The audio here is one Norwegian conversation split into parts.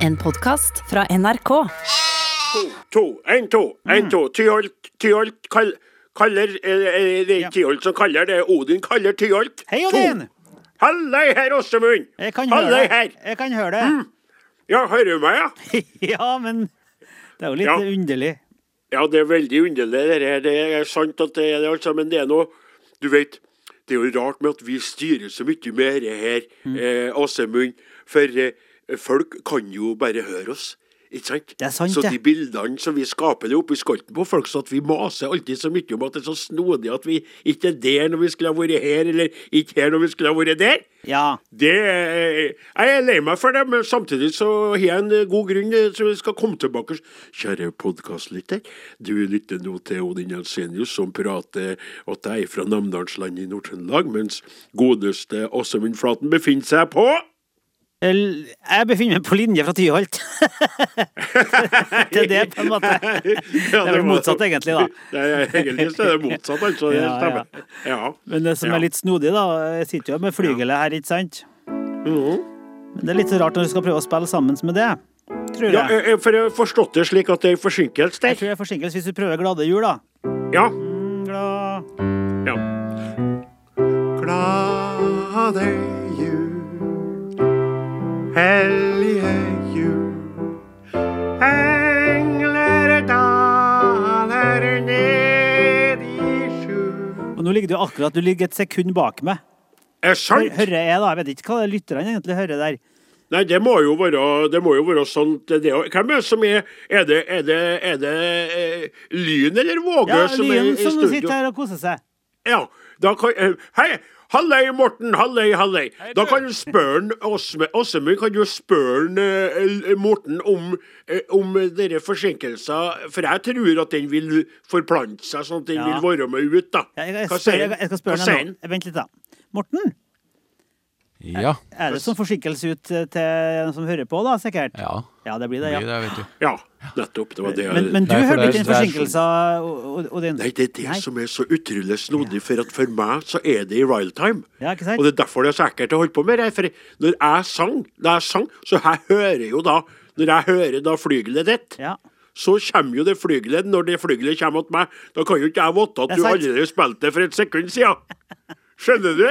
En podkast fra NRK. To, en, to, en, to. Tyholt, Tyholt kall, kaller eh, eh, Det er ikke Tyholt som kaller, det Odin kaller Tyholt. Hei, To. Odin! Hallei, her, Åsemund! Jeg kan høre Hallei her! Jeg kan høre det. Ja, hører du meg, ja? ja, men det er jo litt Ja. underlig. Ja, det er veldig underlig, det her. Det er sant at det er det, altså, men det er noe Du vet, det er jo rart med at vi styrer så mye med det her, Mm. eh, Åsemund. For eh, folk kan jo bare høre oss. Ikke sant? Det er sant, så de bildene som vi skaper, det oppi skolten på folk, så at vi maser alltid så mye om at det er så snodig at vi ikke er der når vi skulle ha vært her, eller ikke her når vi skulle ha vært der. Ja. Det Jeg er lei meg for det, men samtidig så har jeg en god grunn så vi skal komme tilbake. Kjære podkastlytter, du lytter nå til Odin Jensenius som prater at jeg er fra Namdalsland i Nord-Trøndelag, mens godeste Åsemund Flaten befinner seg på Jeg befinner meg på linje fra Tyholt. det er det, på en måte. Det er vel motsatt, egentlig, da. Det er, egentlig så er det motsatt, altså. Det Ja, ja. stemmer. Ja. Men det som er litt snodig, da Jeg sitter jo med flygelet her, ikke sant? Mhm. Men det er litt rart når du skal prøve å spille sammen med det. Tror Ja, jeg. Ja, for jeg har forstått det slik at det er forsinkelse Jeg tror det er forsinkelse hvis du prøver Glade jul, da. Ja. Mm, Glad ja. Glade jul, hellige jul. Engler daler ned i skjul. Og nå ligger du akkurat Du ligger et sekund bak meg. Er sant? hører jeg, da? Jeg vet ikke hva lytterne egentlig hører der. Nei, det må jo være, det må jo være sånn det, Hvem er det som er Er det, er det, er det eh, Lyn eller Våge Ja, som er i studio? Ja, Lyn som sitter her og koser seg. Ja, da kan eh, Hei! Hallei, Morten. Hallei, hallei. Da kan du spørre Åsemund Kan du spørre han, eh, Morten om, eh, om dere forsinkelser? For jeg tror at den vil forplante seg, sånn at den Ja. vil være med ut, da. Ja, jeg, jeg, jeg, han? jeg skal spørre deg nå. Vent litt, da. Morten, Ja. er det sånn forsinkelse ut til den som hører på, da, sikkert? Ja. Ja, det blir Det det, blir det, vet du. Ja, nettopp. Det var det jeg Men, men du Nei, hørte er- ikke den det er forsinkelsen, Odin? Nei, det er det Nei. som er så utrolig snodig, for at for meg så er det i real time. Ja, ikke sant? Og det er derfor det er så ekkelt å holde på med det. For når jeg sang, da jeg sang, så jeg hører jo da Når jeg hører da flygelet ditt, Ja. så kommer jo det flygelet. Når det flygelet kommer til meg, da kan jo ikke jeg vite at er du allerede spilte det for et sekund siden. Skjønner du?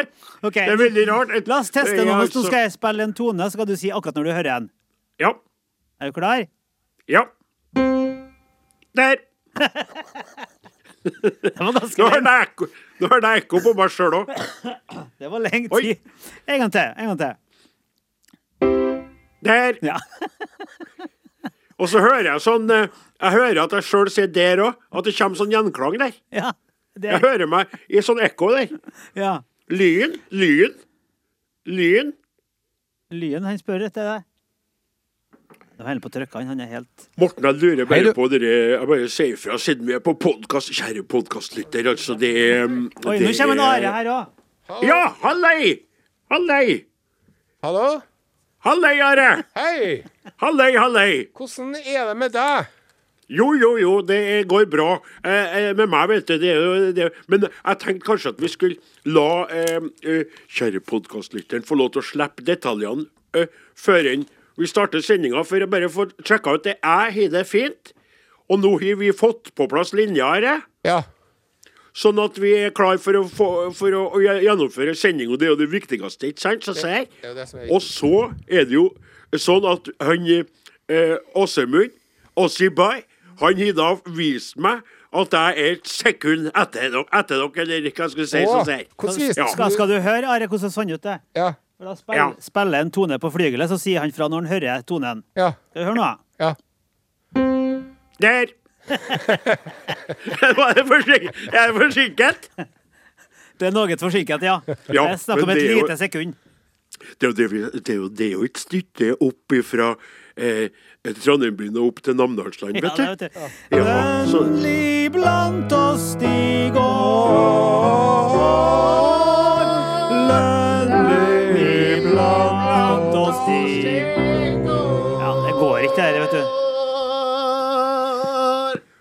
Okay. Det er veldig rart. Et- La oss teste nå. Hvis nå skal jeg spille en tone, så skal du si akkurat når du hører den. Ja. Er du klar? Ja. Der. Det var ganske lenge. nå hørte jeg ekko på meg sjøl òg. Det var lenge Oi. tid. En gang til. En gang til. Der. Ja. Og så hører jeg sånn eh, Jeg hører at jeg sjøl sier der òg. At det kommer sånn gjenklang der. ja. Jeg hører meg i sånn ekko der. ja. Lyn, lyn, lyn. Lyn, han spør etter deg. Det holder helt på å trykke, han. Han er helt Morten, jeg lurer bare Hei, på dere Jeg bare sier ifra siden vi er på podkast. Kjære podkastlytter, altså, det er Oi, det nå kommer en Are her òg. Ja, hallei! Hallei! Hallo? Hallei, Are! Hei! Hallei, hallei! Hvordan er det med deg? Jo, jo, jo, det går bra. Eh, eh, med meg, vet du. Det det. Men jeg tenkte kanskje at vi skulle la eh, eh, kjære podkastlytteren få lov til å slippe detaljene eh, før vi starter sendinga, for å bare få sjekka ut det. Jeg har det fint. Og nå har vi fått på plass linja her, Ja. sånn at vi er klar for å, få, for å, å gjennomføre sending. Og det er jo det viktigste, ikke sant? Så sier jeg. Og så er det jo sånn at han eh, Åsemund, Åsibai, han har da vist meg at jeg er et sekund etter dere, etter dere eller hva skal jeg si. Åh, sånn Ja. Skal, skal du høre, Are, hvordan det sånn ut? det? Ja. For Da spiller, Ja. spiller en tone på flygelet, så sier han fra når han hører tonen. Ja. Skal du høre nå? Ja. Der! Var det forsinket? Er det forsinket? Det er noe forsinket, ja. Ja, Jeg snakker om et det er jo- lite sekund. Det er jo, det, det er det er jo et stykke opp fra eh, Trondheim begynner opp til Namdalsland, Ja, vet du. Ja. Ja, så, Vennlig blant oss de går. Lønnlig blant oss de Ja, det går ikke, det her, vet du.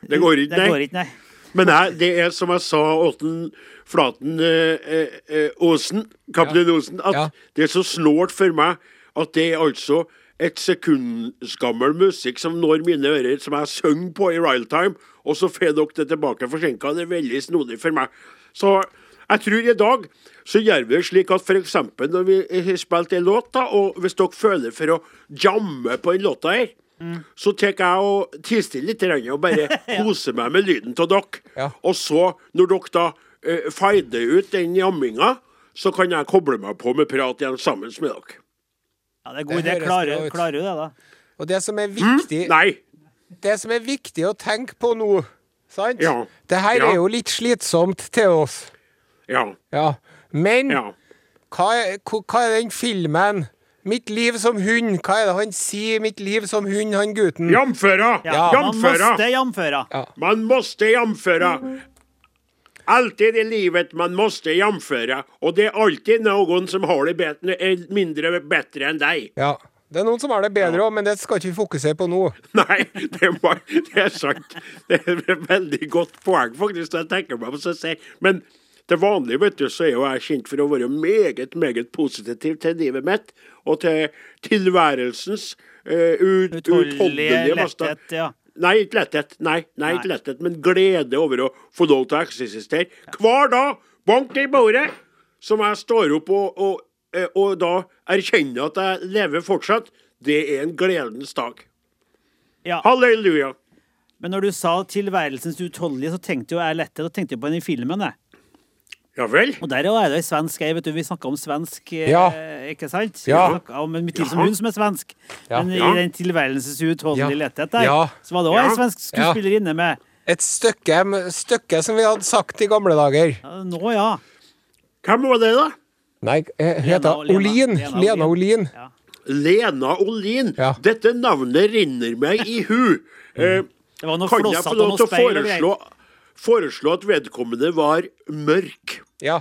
det går ikke, Det nei. går ikke, nei. Men jeg, det er som jeg sa, Åten Flaten eh, eh, Åsen, kaptein Osen, at Ja. det er så snålt for meg at det er altså et sekundsgammel musikk som når mine ører, som jeg synger på i real time, og så får dere det tilbake forsinka. Det er veldig snodig for meg. Så jeg tror i dag så gjør vi det slik at f.eks. når vi har spilt en låt, da, og hvis dere føler for å jamme på den låta her, så tar jeg og tilstiller litt og bare koser meg med lyden av dere. Ja. Og så, når dere da uh, feider ut den jamminga, så kan jeg koble meg på med prat igjen sammen med dere. Ja, det er god idé. Klarer, klarer du det, da? Og det som er viktig Nei. Det som er viktig å tenke på nå, sant? Ja. Det her Ja. er jo litt slitsomt til oss. Ja. Ja. Men Ja. hva, er, hva er den filmen? Mitt liv som hund. Hva er det han sier? Mitt liv som hund, han gutten. Jamføra! Ja, Man Jamføra! Ja. Man måste jamföra. Alltid i livet man måste jamföra. Og det er alltid noen som har det bedre, er mindre bedre enn deg. Ja. Det er noen som har det bedre òg, men det skal ikke vi fokusere på nå. Nei, det er, det er sant. Det er et veldig godt poeng, faktisk, når jeg tenker meg om så si. Men til vanlig vet du, så er jo jeg kjent for å være meget, meget positiv til livet mitt. Og til tilværelsens uh, ut, utholdelige letthet, ja. Nei, ikke letthet. Nei, nei, ikke letthet, men glede over å få lov til å eksistere. Hver dag, bank i bordet, som jeg står opp og, og, eh, og da erkjenner at jeg lever fortsatt, det er en gledens dag. Ja. Halleluja. Men når du sa tilværelsens utholdelige, så tenkte jo jeg lettere. Da tenkte jo på den i filmen. Jeg. Ja vel? Og der er det ei svensk ei, vet du. Vi snakka om svensk, eh, Ja. ikke sant? Ja. Vi om mitt liv som hun hund, som er svensk. Ja. Men Ja. i den tilværelses uutholdelige Ja. letthet der, Ja. så var det òg Ja. ei svensk skuespiller inne med. Et stykke, stykke som vi hadde sagt i gamle dager. Nå, ja. Hvem var det, da? Nei, eh, heter. Olin. Lena Lena Olin. Lena Olin. Ja. Dette navnet rinner meg i hu. Eh, Det var noe kan jeg få lov til å foreslå, foreslå at vedkommende var mørk? Ja.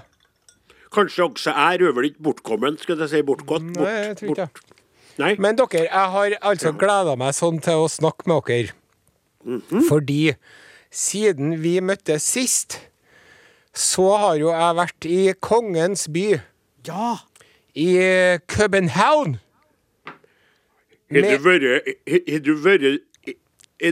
Kanskje også er røver litt bortkommen, skal jeg si bortgått? Bort, Nei, jeg tror ikke bort. Nei? Men dere, jeg har altså gleda meg sånn til å snakke med dere. Mhm. Fordi siden vi møttes sist, så har jo jeg vært i kongens by, Ja! i København Har du vært er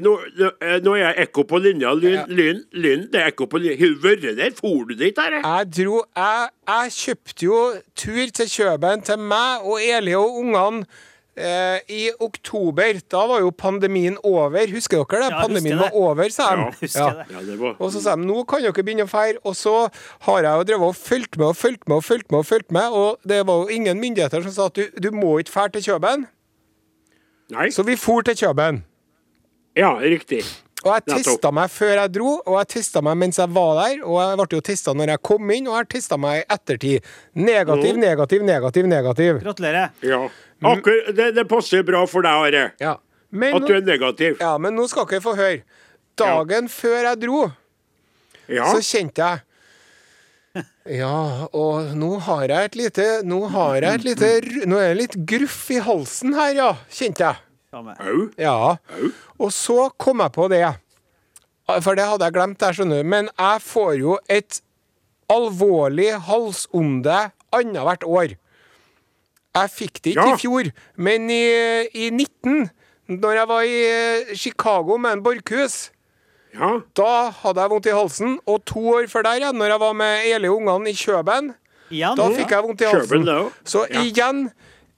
nå, nå- nå er jeg ekko på linja. Lyn, Ja. lyn, lyn. Det er ekko på linja. Har du vært der? For du dit, her Jeg dro jeg, jeg kjøpte jo tur til Kjøben til meg og Eli og ungene eh, i oktober. Da var jo pandemien over. Husker dere det? Ja, pandemien husker var over, sa de. Ja, det. Ja, det Og så sa de nå kan dere begynne å feire. Og så har jeg jo drevet og fulgt med og fulgt med og fulgt med. Og fulgt med Og det var jo ingen myndigheter som sa at du, du må ikke fære til Kjøben. Nei? Så vi for til Kjøben. Ja, riktig. Og jeg testa meg før jeg dro, og jeg testa meg mens jeg var der. Og jeg ble jo testa når jeg kom inn, og jeg har testa meg i ettertid. Negativ, negativ, negativ, negativ. Gratulerer. Ja. Akkur det, det passer bra for deg, Are. Ja. Men, At du er negativ. ja, men nå skal dere få høre. Dagen før jeg dro, Ja. så kjente jeg Ja, og nå har jeg et lite Nå har jeg et lite Nå er det litt gruff i halsen her, ja. Kjente jeg. Ja, Au. Og så kom jeg på det. For det hadde jeg glemt, der, skjønner du. Men jeg får jo et alvorlig halsonde annethvert år. Jeg fikk det ikke Ja. i fjor, men i, i 19, når jeg var i eh, Chicago med en Borchhus, Ja. da hadde jeg vondt i halsen. Og to år før der ja, når jeg var med Eli og ungene i Kjøben, Igjen? da fikk jeg vondt i halsen. Kjøben. Så Ja. igjen,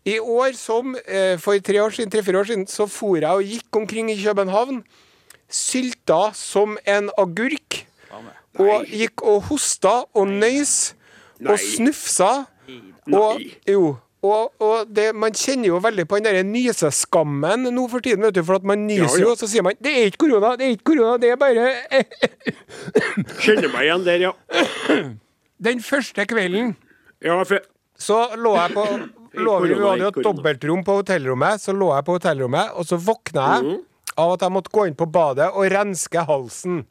i år som eh, for tre år siden, tre-fire år siden, så for jeg og gikk omkring i København, sylta som en agurk, og gikk og hosta og nøys og snufsa. Og, jo, og, og det, man kjenner jo veldig på den der nyseskammen nå for tiden, vet du, for at man nyser Ja, ja. jo, og så sier man 'det er ikke korona', det er ikke korona, det er bare Kjenner meg igjen der, ja. Den første kvelden Ja, for Så lå jeg på lå, Vi hadde jo et dobbeltrom på hotellrommet, så lå jeg på hotellrommet, og så våkna jeg mm. av at jeg måtte gå inn på badet og renske halsen.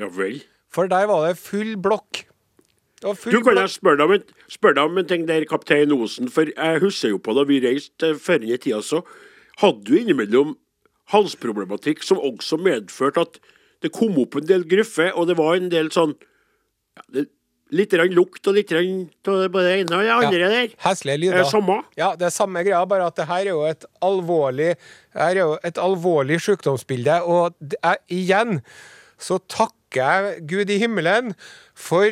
Ja vel. For der var det full blokk. Full Du, kan jeg spørre deg, om en, spørre deg om en ting der, kaptein Osen? For jeg husker jo på da vi reiste eh, før i tida, så hadde du innimellom halsproblematikk som også medførte at det kom opp en del gruffe, og det var en del sånn ja, det, litt lukt og litt av både det ene og det andre der. Heslige Er lyder. det samme? Ja, det er samme greia, bare at det her er jo et alvorlig Her er jo et alvorlig sykdomsbilde, og det er, igjen så takker jeg Gud i himmelen for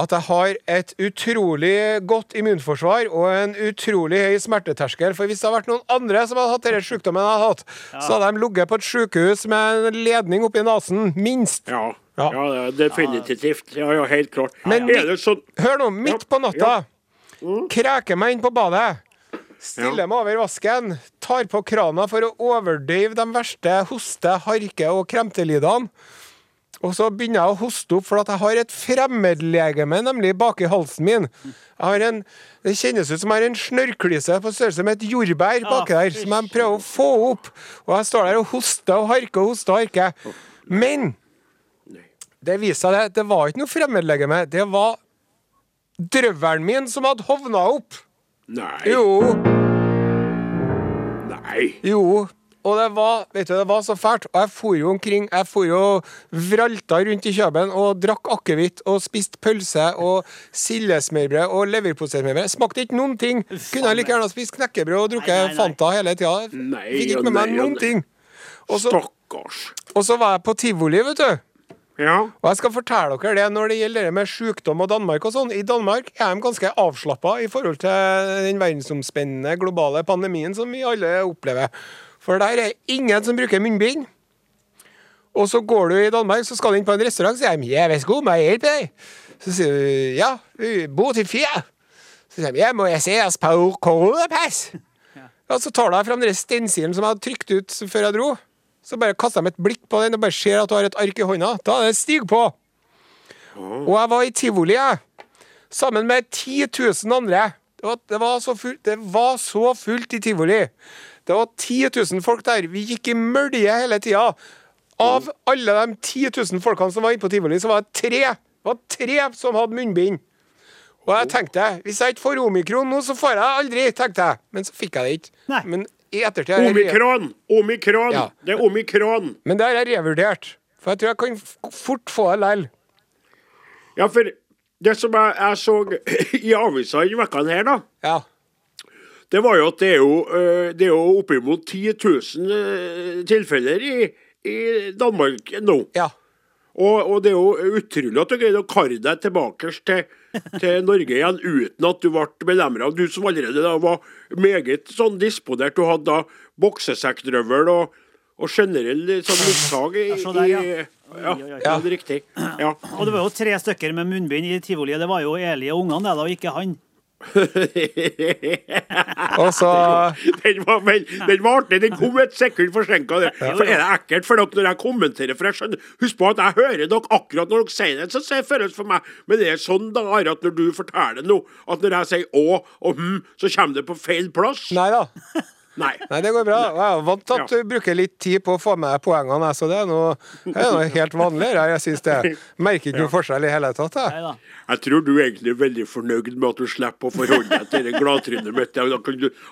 at jeg har et utrolig godt immunforsvar og en utrolig høy smerteterskel. For hvis det hadde vært noen andre som hadde hatt denne sykdommen jeg hadde hatt, så hadde de ligget på et sykehus med en ledning oppi nesen, minst. Ja. Ja. Ja, det er definitivt. Ja, ja, helt klart. Men er det sånn Hør nå, midt på natta kreker meg inn på badet. Stiller Ja. meg over vasken, tar på krana for å overdøyve de verste hoste-, harke- og kremtelydene. Og så begynner jeg å hoste opp, for at jeg har et fremmedlegeme nemlig bak i halsen min. Jeg har en, det kjennes ut som jeg har en snørrklyse på størrelse med et jordbær baki der, som jeg prøver å få opp. Og jeg står der og hoster og harker og hoster og harker. Men det viste seg det, det var ikke noe fremmedlegeme. Det var drøvelen min som hadde hovna opp. Nei. Jo, Nei. jo. Og det var, vet du, det var så fælt. Og jeg for jo omkring Jeg for jo vralta rundt i Kjøben og drakk akevitt og spiste pølse og sildesmørbrød og leverposteismørbrød. Smakte ikke noen ting. Kunne jeg like gjerne spist knekkebrød og drukket. Fanta hele tida. Fikk ikke med meg noen ting. Og så, og så var jeg på tivoli, vet du. Ja. Og jeg skal fortelle dere det når det gjelder det med sykdom og Danmark og sånn. I Danmark er de ganske avslappa i forhold til den verdensomspennende globale pandemien som vi alle opplever. For der er ingen som bruker munnbind. Og så går du i Danmark, så skal du inn på en restaurant, så sier de 'Ja, vet god, må jeg hjelpe deg?' Så sier du 'Ja, bor til fire'. Så sier de 'Ja, må jeg se oss på koronapass?' Ja, så tar du deg fram den stensilen som jeg hadde trykt ut før jeg dro. Så bare kaster de et blikk på den og bare ser at du har et ark i hånda. Da er det stig på. Og jeg var i tivoli, jeg. Sammen med 10 000 andre. Det var, det, var så fullt, det var så fullt i tivoli. Det var 10 000 folk der. Vi gikk i mølje hele tida. Av alle de 10 000 folkene som var inne på tivoli, så var det tre, det var tre som hadde munnbind. Og jeg tenkte hvis jeg ikke får omikron nå, så får jeg det aldri, tenkte jeg. Men så fikk jeg det ikke. Nei. Men i ettertid Omikron! Omikron! Ja. Det er omikron. Men det har jeg revurdert. For jeg tror jeg kan fort få det likevel. Ja, for det som jeg, jeg så i avisa i vekkene her, da, Ja. det var jo at det er jo, øh, det er jo oppimot 10 000 øh, tilfeller i, i Danmark nå. ja. Og, og det er jo utrolig at du greide å karre deg tilbake til, til Norge igjen uten at du ble belemra. Du som allerede da var meget sånn disponert. Du hadde da boksesekkdrøvel og, og generell sånn mistak i, Ja, ja. ja, det er riktig. Ja. Og det var jo tre stykker med munnbind i tivoliet. Det var jo Eli og ungene, det da, og ikke han. Og så Den var, vel, den var artig. Den kom et sekund forsinka. For er det ekkelt for dere når jeg kommenterer? For jeg skjønner, Husk på at jeg hører dere akkurat når dere sier det, så det føles for meg. Men det er sånn da, at når du forteller noe, at når jeg sier å og hm, så kommer det på feil plass. Nei da. Nei. Nei, det går bra. Jeg er vant til at du bruker litt tid på å få med poengene, så det er noe, det er noe helt vanlig. Jeg synes det merker ikke noe forskjell i hele tatt. Jeg. Jeg tror du egentlig er veldig fornøyd med at du slipper å forholde deg til det gladtrynet mitt.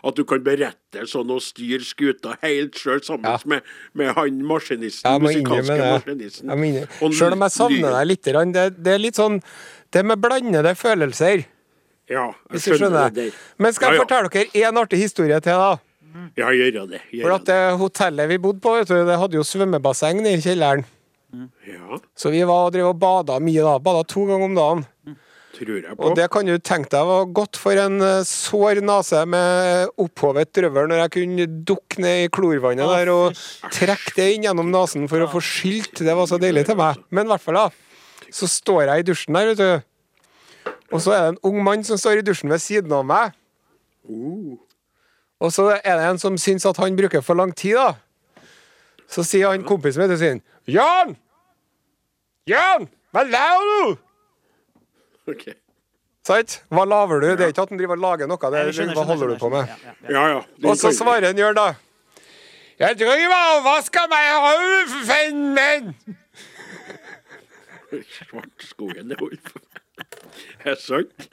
At du kan berette sånn og styre skuta helt sjøl sammen Ja. med, med han maskinisten. Jeg må musikalske innrømme det. maskinisten. Selv om jeg savner deg litt, grann, det, det er litt sånn Det med blandede følelser, Ja, jeg skjønner, skjønner. det. Men skal jeg ja, fortelle dere én artig historie til, da? Ja, gjør det. Gjør For at det hotellet vi bodde på, vet du, det hadde jo svømmebasseng i kjelleren. Ja, Så vi var og drev og bada mye da. Bada to ganger om dagen. tror jeg på. Og det kan du tenke deg var godt for en eh, sår nese med opphovet drøvel når jeg kunne dukke ned i klorvannet der og trekke det inn gjennom nesen for å få skylt. Det var så deilig til meg. Men i hvert fall, da. Så står jeg i dusjen der, vet du. Og så er det en ung mann som står i dusjen ved siden av meg. Uh, Og så er det en som syns at han bruker for lang tid, da. Så sier han kompisen min til sin Jan! Jan! Hva lager du? ok. Sant? Hva lager du? Det er ikke at han driver og lager noe. Det er, skjønner, hva skjønner, holder du på med? Ja, ja, ja. Og så svarer en Jørn, da. Jeg driver og vasker meg i hodet, for min! Svartskogen er holdt på Er det sant?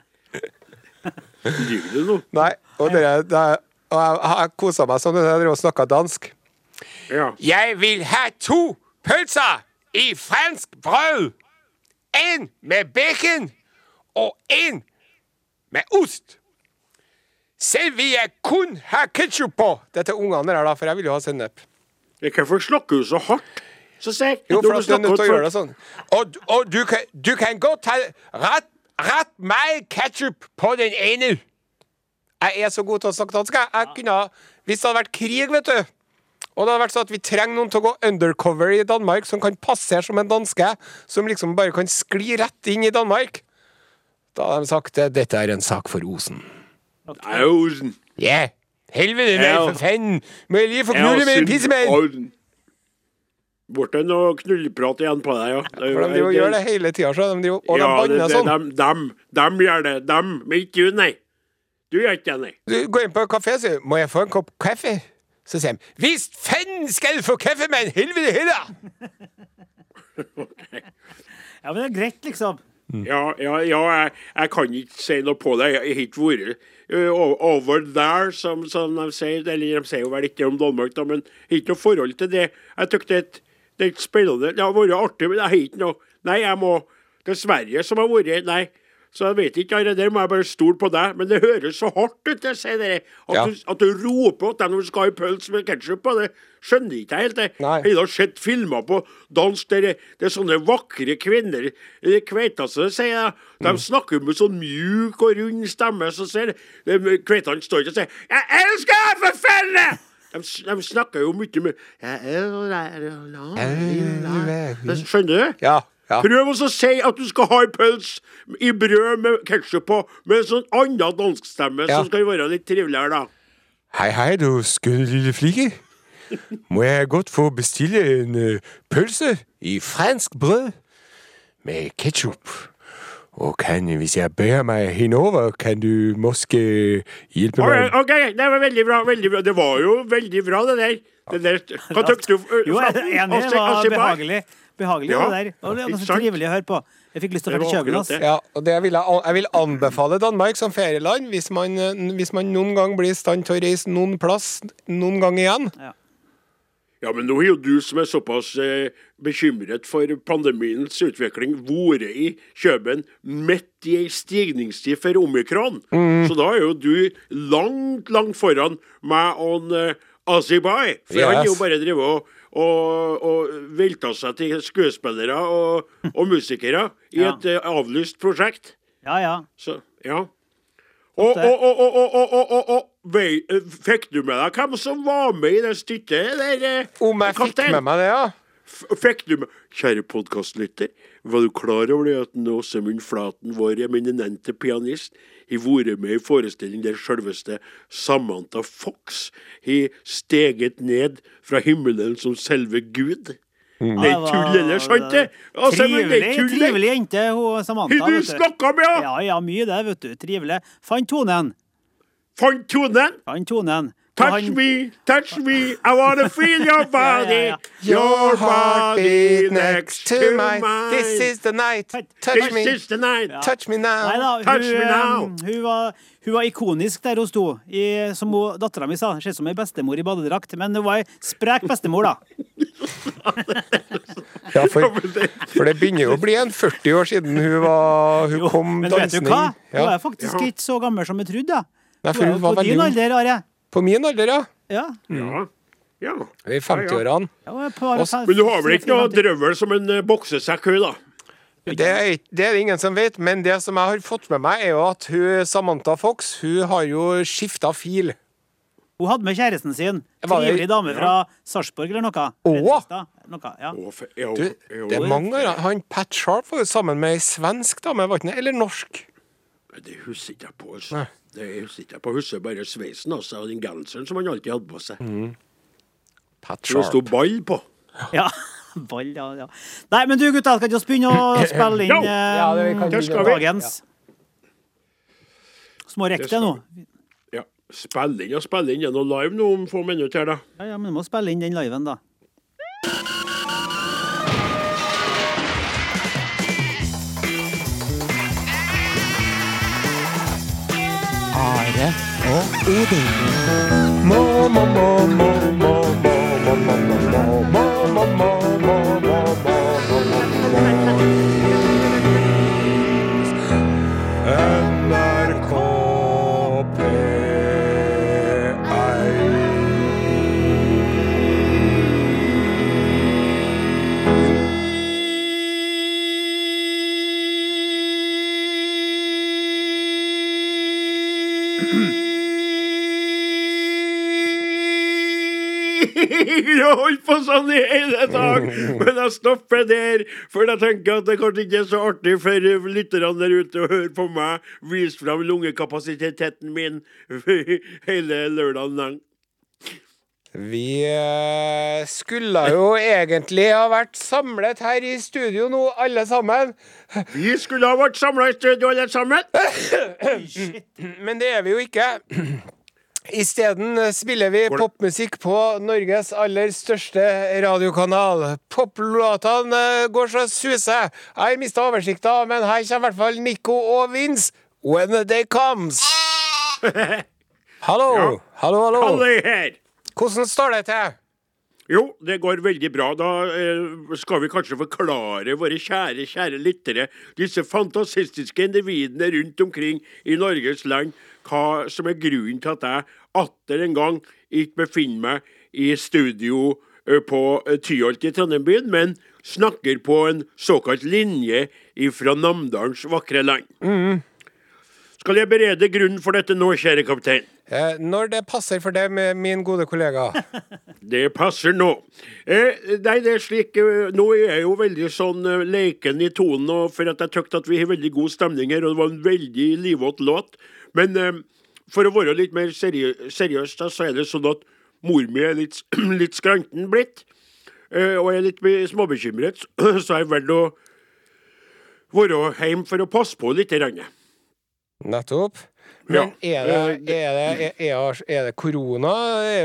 Driver du nå? Nei, og, dere, det, og jeg, jeg kosa meg sånn da jeg drev og snakka dansk. Ja. Jeg vil ha to pølser i fransk brød. En med bacon og én med ost. Selv vil jeg kun ha ketsjup på! Det er til ungene der, da, for jeg vil jo ha sennep. Hvorfor snakker du så hardt? Så jeg, Jo, for at du er nødt til å gjøre det sånn. Og, og du, kan, du kan godt ha rett, rett meg ketsjup på den ene. Jeg er så god til å snakke dansk. jeg. Jeg kunne, ha- Hvis det hadde vært krig, vet du, og det hadde vært sånn at vi trenger noen til å gå undercover i Danmark, som kan passere som en danske, som liksom bare kan skli rett inn i Danmark, da hadde de sagt at dette er en sak for Osen. Ausen. Ja. Helvete, nei, for faen! Må jeg lige få knulle med en pissemenn? Ble det noe knulleprat igjen på deg, ja. For de gjør det hele tida, så de og de ja, det, banner sånn. dem, dem, dem gjør det. Dem, men ikke du, nei. Du gjør ikke det, nei. Du går inn på en kafé og sier 'Må jeg få en kopp kaffe?' Så sier de 'Visst fenn skal du få kaffe, med en helvete heller!' Ja, men det er greit, liksom. Ja, ja, ja jeg, jeg kan ikke si noe på det. Jeg har ikke vært over there, som, som de sier. Eller de sier jo vel ikke om Danmark, da, men jeg har ikke noe forhold til det. Jeg syns det, et- det er spennende. Det har vært artig, men jeg har ikke noe Nei, jeg må til Sverige, som har vært Nei. Så jeg vet ikke, det der må jeg bare stole på deg. Men det høres så hardt ut, det sier dere. At, Ja. du, at du roper at du skal ha pølse med ketsjup på. Det skjønner ikke helt. det. Nei. Jeg har sett filmer på dansk der det, er sånne vakre kvinner som sier jeg. De Mm. snakker med sånn mjuk og rund stemme. Så ser de, de Kveitene står ikke og sier 'Jeg elsker deg, for felle!' De, de snakker jo mye med. Skjønner du? Ja, ja. Prøv å si at du skal ha en pølse i brød med ketsjup på, med en sånn annen danskstemme Ja. som skal være litt triveligere, da. Hei, hei, du skønne lille flike. Må jeg godt få bestille en uh, pølse i fransk brød med ketsjup? Og kan, hvis jeg bærer meg henover, kan du måske hjelpe meg? ok, det var veldig bra. veldig bra. Det var jo veldig bra, det der. Det der. Hva tykte du? Jo, jeg er enig. Det var behagelig. Behagelig, Ja, det der. Og det var så trivelig å høre på. Jeg fikk lyst til å dra til København. Ja, og det vil jeg, jeg vil anbefale Danmark som ferieland hvis man, eh, hvis man noen gang blir i stand til å reise noen plass noen gang igjen. Ja, men nå er jo du som er såpass eh, bekymret for pandemiens utvikling, vært i Kjøben midt i ei stigningstid for omikron. Mm. Så da er jo du langt, langt foran meg og eh, Azibai. For han er jo bare drevet og, og, og velta seg til skuespillere og, og musikere i Ja. et uh, avlyst prosjekt. Ja, ja. Så, ja. Og, og, og, og, og, og, og, og, og vei, eh, fikk du med deg hvem som var med i det stykket der? eh, Om jeg fikk med meg det, ja? F- Fikk du med Kjære podkastlytter, var du klar over det at nå Åsemund Flaten, vår eminente pianist, har vært med i forestilling der selveste Samantha Fox har steget ned fra himmelen som selve Gud? Det er Ja, det var- tull, eller sant det? Altså, er Trivelig, det. trivelig jente, hun Samantha. Har du du. snakka med henne? Ja, ja, mye det, vet du. Trivelig. Fant tonen. Fant tonen? Fant tonen. Touch han- me, touch me, I wanna feel your body. ja. Your body next to mine. This is the night. Touch This me. is the night. Touch me now. Neida, hun, Touch me now. Um, hun, var, hun var ikonisk der hun sto, i, som dattera mi sa. Ser ut som ei bestemor i badedrakt, men hun var ei sprek bestemor, da. Ja, for, for det begynner jo å bli en 40 år siden hun, var, hun Jo, kom men vet du hva? inn. Hun er faktisk ikke så gammel som jeg trodde. Nei, Hun hun var på din veldig ung. På min alder, ja. Ja. Ja. ja. I 50-årene. Ja, Men du har vel ikke noe drøvel som en eh, boksesekk, hun, da? Det er, ikke- det er det ingen som vet, men det som jeg har fått med meg, er jo at hun, Samantha Fox hun har jo skifta fil. Hun hadde med kjæresten sin. Var det- Trivelig dame fra Sarpsborg eller noe. Fredrikstad, Noe, ja. Å, Du, det er mange. Han Pat Sharp var jo sammen med ei svensk dame, var ikke det? Eller norsk? Det husker ikke jeg på. Altså. Det husker ikke jeg på. Husker bare sveisen altså, og den genseren som han alltid hadde på seg. Pat Sharp. det sto ball på. ja. Ball, ja, ja. Nei, men du gutta, skal ikke vi begynne å spille inn eh, Ja, det kan vi Det skal vi. dagens? Så må rekke Det det nå. Ja. Spille inn og spille inn. Det er noe live nå om få minutter da. Ja, ja, men du må spille inn den liven, da. Are og Odin. Må, må, må, må, må, må, må, må, må, må, må, må, må, må, Jeg holdt på sånn i hele dag, men jeg stopper der. For jeg tenker at det kanskje ikke er så artig for lytterne der ute å høre på meg vise fram lungekapasiteten min hele lørdagen lang. Vi eh, skulle jo egentlig ha vært samlet her i studio nå, alle sammen. Vi skulle ha vært samla i studio alle sammen. Men det er vi jo ikke. Isteden spiller vi popmusikk på Norges aller største radiokanal. Poplåtene går så suser. Jeg har mista oversikta, men her kommer i hvert fall Nico og Vince. When the day comes. Hallo, Ja. hallo, hallo. Her. Hvordan står det til? Jo, det går veldig bra. Da eh, skal vi kanskje forklare våre kjære, kjære lyttere, disse fantastiske individene rundt omkring i Norges land, hva som er grunnen til at jeg atter en gang ikke befinner meg i studio eh, på eh, Tyholt i Trondheim, men snakker på en såkalt linje fra Namdalens vakre land. Skal jeg berede grunnen for dette nå, kjære kaptein? Eh, når det passer for deg, med min gode kollega. Det passer nå. Eh, nei, det er slik eh, Nå er jeg jo veldig sånn leken i tonen, for at jeg tykte at vi har veldig god stemning her, og det var en veldig livvåt låt. Men eh, for å være litt mer seriø seriøs, da, så er det sånn at mor mi er litt, litt skranten blitt. Eh, og jeg er litt småbekymret, så jeg har valgt å være hjemme for å passe på litt. Nettopp. Ja. Men er det, er det, er, det korona?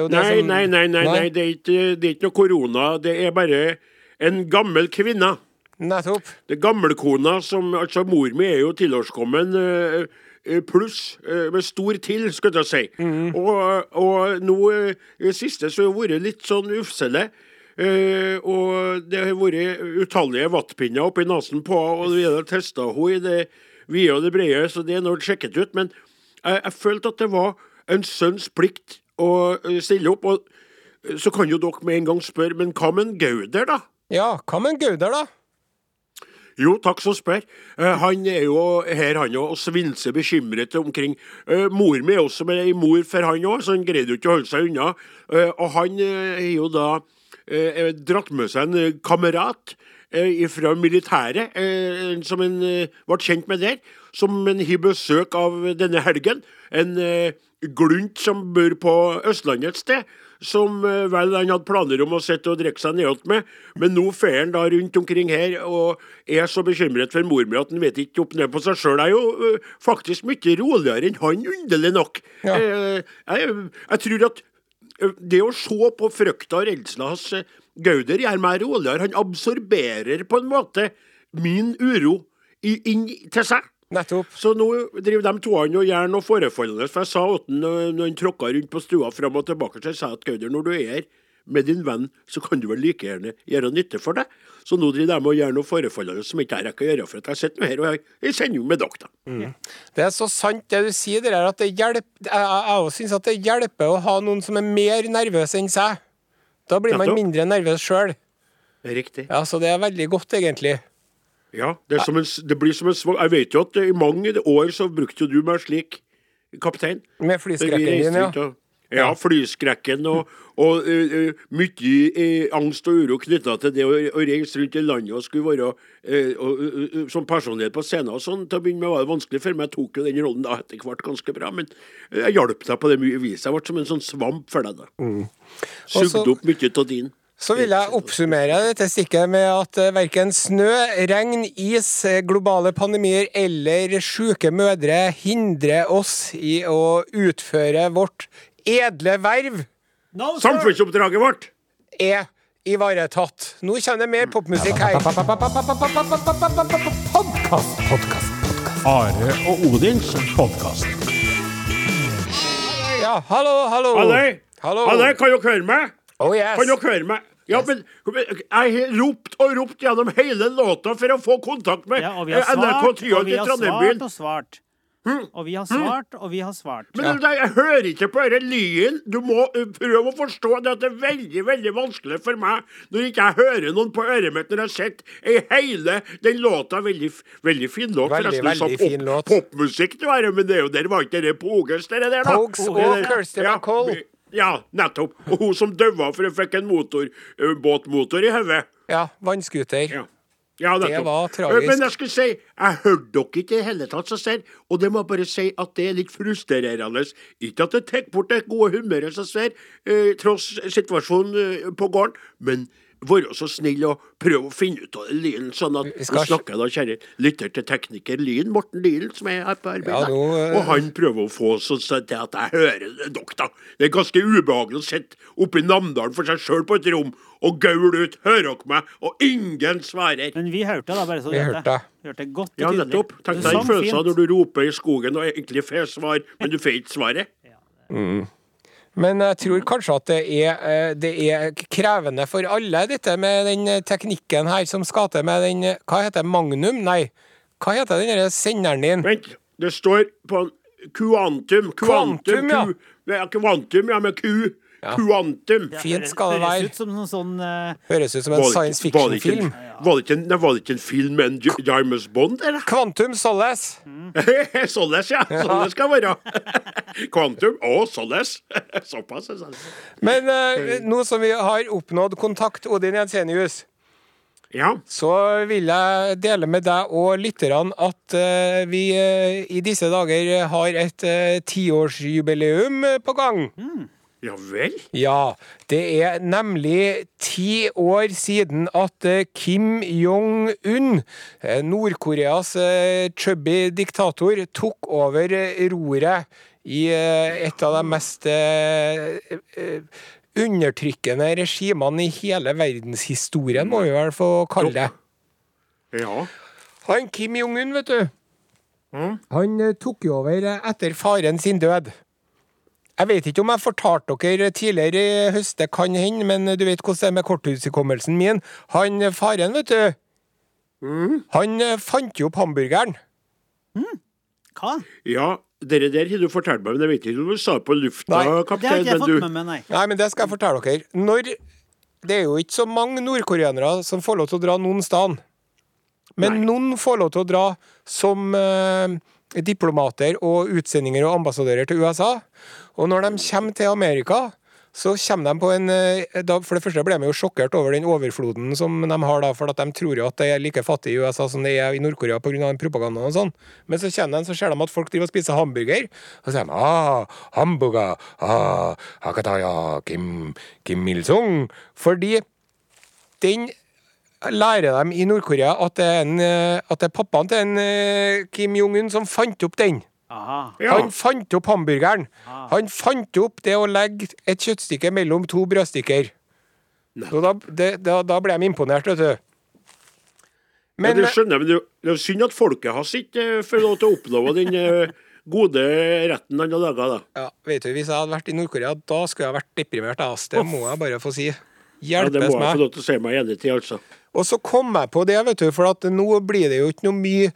Nei, som- nei, nei, nei, det, er ikke, det noe korona. Det er bare en gammel kvinne. Nettopp. Det er gammelkona som Altså, mor mi er jo tilårskommen eh, eh, pluss, eh, med stor til, skulle jeg si. Og, og nå eh, i det siste så har det vært litt sånn ufselig. Uh, og det har vært utallige vattpinner oppi nesen på og vi har testa henne i det vide og det brede, så det er nå sjekket ut. Men jeg, jeg følte at det var en sønns plikt å eh, stille opp. Og eh, så kan jo dere med en gang spørre, men hva med en Gauder, da? Ja, hva med en Gauder, da? Jo, takk som spør. Eh, han er jo her, han òg, og svinser bekymret omkring. Eh, mor mi er også med ei mor for han òg, så han greide jo ikke å holde seg unna. Eh, og han er jo da dratt med seg en kamerat fra militæret, som han ble kjent med der, som han har besøk av denne helgen. En glunt som bor på Østlandet et sted som eh, vel han hadde planer om å sitte og drikke seg nedåt med, men nå fer han da rundt omkring her og er så bekymret for mor mi at han vet ikke opp ned på seg sjøl. Jeg er jo eh, faktisk mye roligere enn han, underlig nok. Ja. Eh, jeg, jeg tror at det å se på frykta og redselen hans Gauder gjør meg roligere. Han absorberer på en måte min uro i, inn til seg. Nettopp. Så nå driver de to og gjør noe forefallende. For jeg sa til han når han tråkka rundt på stua fram og tilbake, så jeg sa at Gauder, når du er her med din venn, så kan du vel like gjerne gjøre nytte for deg. Så nå driver de og gjør noe forefallende som ikke jeg rekker å gjøre, for at jeg sitter nå her og jeg, jeg sender jo med dere. Mm. Det er så sant det du sier, det der at det hjelper Jeg òg syns at det hjelper å ha noen som er mer nervøs enn seg. Da blir man mindre nervøs sjøl. Riktig. Ja, så det er veldig godt, egentlig. Ja, det, som en, det blir som en svang Jeg vet jo at i mange år så brukte du meg slik, kaptein. Med flyskrekken din, ja. og- Ja, flyskrekken og, og uh, mye uh, angst og uro knytta til det å, å reise rundt i landet og skulle være uh, som personlighet på scenen og sånn. Til å begynne med var det vanskelig for meg. Jeg tok jo den rollen da etter hvert ganske bra, men jeg hjalp deg på det mye vis. Jeg ble som en sånn svamp for deg da. Sugde opp mye av din. Så vil jeg oppsummere dette stikket med at eh, verken snø, regn, is, globale pandemier eller sjuke mødre hindrer oss i å utføre vårt edle verv No. Samfunnsoppdraget vårt! er ivaretatt. Nå kommer det mer popmusikk her. Podkast, podkast, podkast. Are og Odins podkast. Ja, hallo, hallo. Halløy! Hallo. Halløy, kan dere høre meg? Oh, yes. Kan dere høre meg? Ja, men men Jeg har ropt og ropt gjennom hele låta for å få kontakt med Ja, NRK Tyholt i eh, svart, og vi har svart og svart. Og vi har svart, og vi har svart. Men det- jeg hører ikke på denne lyden. Du må uh, prøve å forstå det at det er veldig veldig vanskelig for meg når ikke jeg hører noen på øret mitt når jeg sitter i hele den låta. Veldig, veldig fin låt. Veldig, forresten, veldig så fin låt. Popmusikk, det var, men det er jo der var ikke det Poges, det der, da. Pogues og Det McColl. Ja, Ja, nettopp. Og hun som daua for hun fikk en motor, ø, båtmotor i hodet. Ja, vannskuter. Ja. Ja, det var tragisk. Men jeg skulle si, jeg hørte dere ikke i det hele tatt, så ser, og det må jeg bare si at det er litt frustrerende. Ikke at det tar bort det gode humøret som ser, eh, tross situasjonen eh, på gården, men være så snill og prøve å finne ut av det, Lien, sånn at Vi skal snakker da, kjære lytter til tekniker Lien, Morten Lien, som er her på arbeid, Ja, nå, uh... og han prøver å få sånn sånn til at jeg hører det, dere, da. Det er ganske ubehagelig å sitte oppe i Namdalen for seg sjøl på et rom og gaule ut 'hører dere meg', og ingen svarer. Men vi hørte da, bare så Vi hørte det. det. Hørte godt og Ja, nettopp. Tenk deg den følelsen når du roper i skogen og egentlig får svar, men du får ikke svaret. Men jeg tror kanskje at det er, eh, det er krevende for alle, dette med den eh, teknikken her som skal til med den eh, Hva heter? Magnum? Nei. Hva heter den derre senderen din? Vent, det står på Kuantum. Kuantum. Kvantum, ja. Ku, ja. Kvantum, ja, med ku. Ja. Fint skal det være. Høres ut som noen sånn uh... Høres ut som en science en- fiction-film. Var det ikke en- var det ikke en film med en Jarmus James Bond, eller? Quantum Mm. Således, ja. Sånn skal være. Kvantum og således. Såpass. sånn. Men uh, nå som vi har oppnådd kontakt, Odin Jensenius, Ja. så vil jeg dele med deg og lytterne at uh, vi uh, i disse dager har et eh, tiårsjubileum på gang. Ja vel? Ja, det er nemlig ti år siden at eh, Kim Jong-un, eh, Nord-Koreas eh, chubby diktator, tok over roret i et av de mest undertrykkende regimene i hele verdenshistorien, må vi vel få kalle det. Ja. Han Kim Jong-un, vet du, han eh, tok jo over etter faren sin død. Jeg vet ikke om jeg fortalte dere tidligere i høst, det kan hende, men du vet hvordan det er med korthudshukommelsen min. Han faren, vet du, han eh, fant jo opp hamburgeren. Hva? ja. Dere der har du fortalt meg, men jeg vet ikke om du sa det på lufta, Nei. Det har ikke jeg fått du med meg, nei. Nei, men det skal jeg fortelle dere. Når Det er jo ikke så mange nordkoreanere som får lov til å dra noen sted. Men Nei. noen får lov til å dra som eh, diplomater og utsendinger og ambassadører til USA. Og når de kommer til Amerika, så kommer de på en eh, da, For det første ble de jo sjokkert over den overfloden som de har, da, for at de tror jo at det er like fattig i USA som det er i Nord-Korea pga. propagandaen og sånn. Men så kommer de, så ser de at folk driver og spiser hamburger, og så sier de ah, hamburger, ah, hakataya, Kim, Kim Il-sung. Fordi den lærer dem i Nord-Korea at, det er en, eh, at det er pappaen til en eh, Kim Jong-un som fant opp den. Aha. Ja. Han fant opp hamburgeren. Han fant opp det å legge et kjøttstykke mellom to brødstykker. Så da, det, da, da ble de imponert, vet du. ja, det skjønner jeg, men det, det er synd at folket hans ikke eh, får lov til å oppnå den gode retten han har laga, da. ja, vet du, hvis jeg hadde vært i Nord-Korea, da skulle jeg vært deprimert. ass. Det må jeg bare få si. Ja, det må jeg få lov til å se meg enig til, altså. Og så kom jeg på det, vet du, for at nå blir det jo ikke noe mye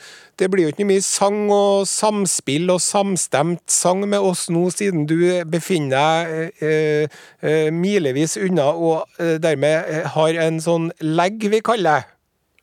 Det blir jo ikke noe mye sang og samspill og samstemt sang med oss nå, siden du befinner deg eh, eh, milevis unna og eh, dermed eh, har en sånn legg, vi kaller det.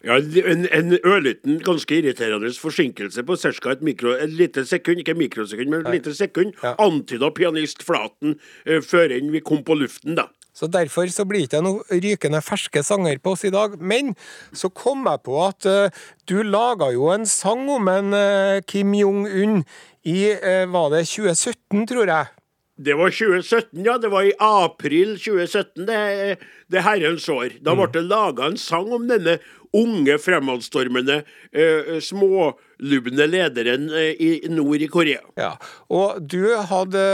Ja, en, en ørliten, ganske irriterende forsinkelse på ca. et, mikro, et lite sekund, ikke mikrosekund, men et lite sekund, Ja. antyda pianist Flaten eh, før enn vi kom på luften, da. Så derfor så blir det ikke noen rykende ferske sanger på oss i dag. Men så kom jeg på at uh, du laga jo en sang om en uh, Kim Jong-un i uh, Var det 2017, tror jeg? Det var 2017, ja. Det var i april 2017, det, det herrens år. Da ble det laga en sang om denne unge, fremadstormende, eh, smålubne lederen eh, i nord i Korea. Ja, og du hadde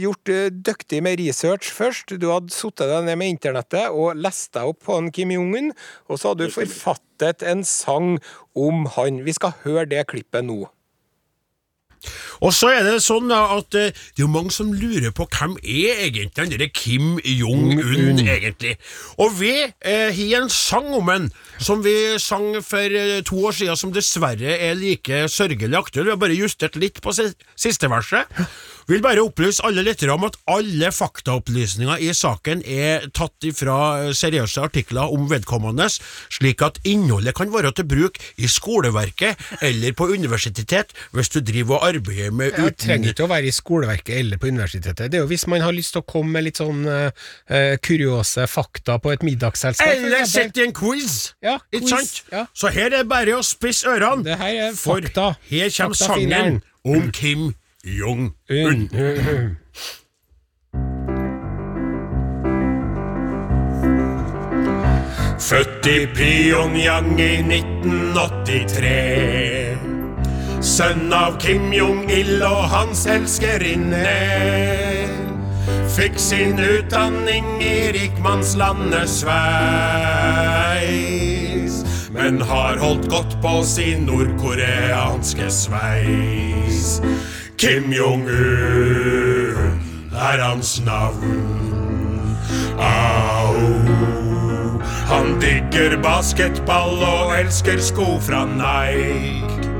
gjort eh, dyktig med research først. Du hadde satt deg ned med internettet og lest deg opp på han Kim Jong-un, og så hadde du forfattet en sang om han. Vi skal høre det klippet nå. Og så er det sånn at eh, det er jo mange som lurer på hvem er egentlig den der Kim Jong-un egentlig. Og vi eh, har en sang om han som vi sang for eh, to år siden, som dessverre er like sørgelig aktuell. Vi har bare justert litt på siste verset. Vil bare opplyse alle lyttere om at alle faktaopplysninger i saken er tatt fra seriøse artikler om vedkommende, slik at innholdet kan være til bruk i skoleverket eller på universitet hvis du driver og arbeider med Jeg Det trenger ikke å være i skoleverket eller på universitetet. Det er jo hvis man har lyst til å komme med litt sånn eh, eh, kuriose fakta på et middagsselskap. Eller sett i en quiz! Ja, Ikke quiz, sant? ja. Så her er det bare å spisse ørene, Det her er for her kommer fakta sangen om Kim Jong-un. Født i Pyongyang i 1983. Sønn av Kim Jong-il og hans elskerinne. Fikk sin utdanning i rikmannslandet Sveis. Men har holdt godt på sin nordkoreanske sveis. Kim Jong-un er hans navn. Au. Han digger basketball og elsker sko fra Nike.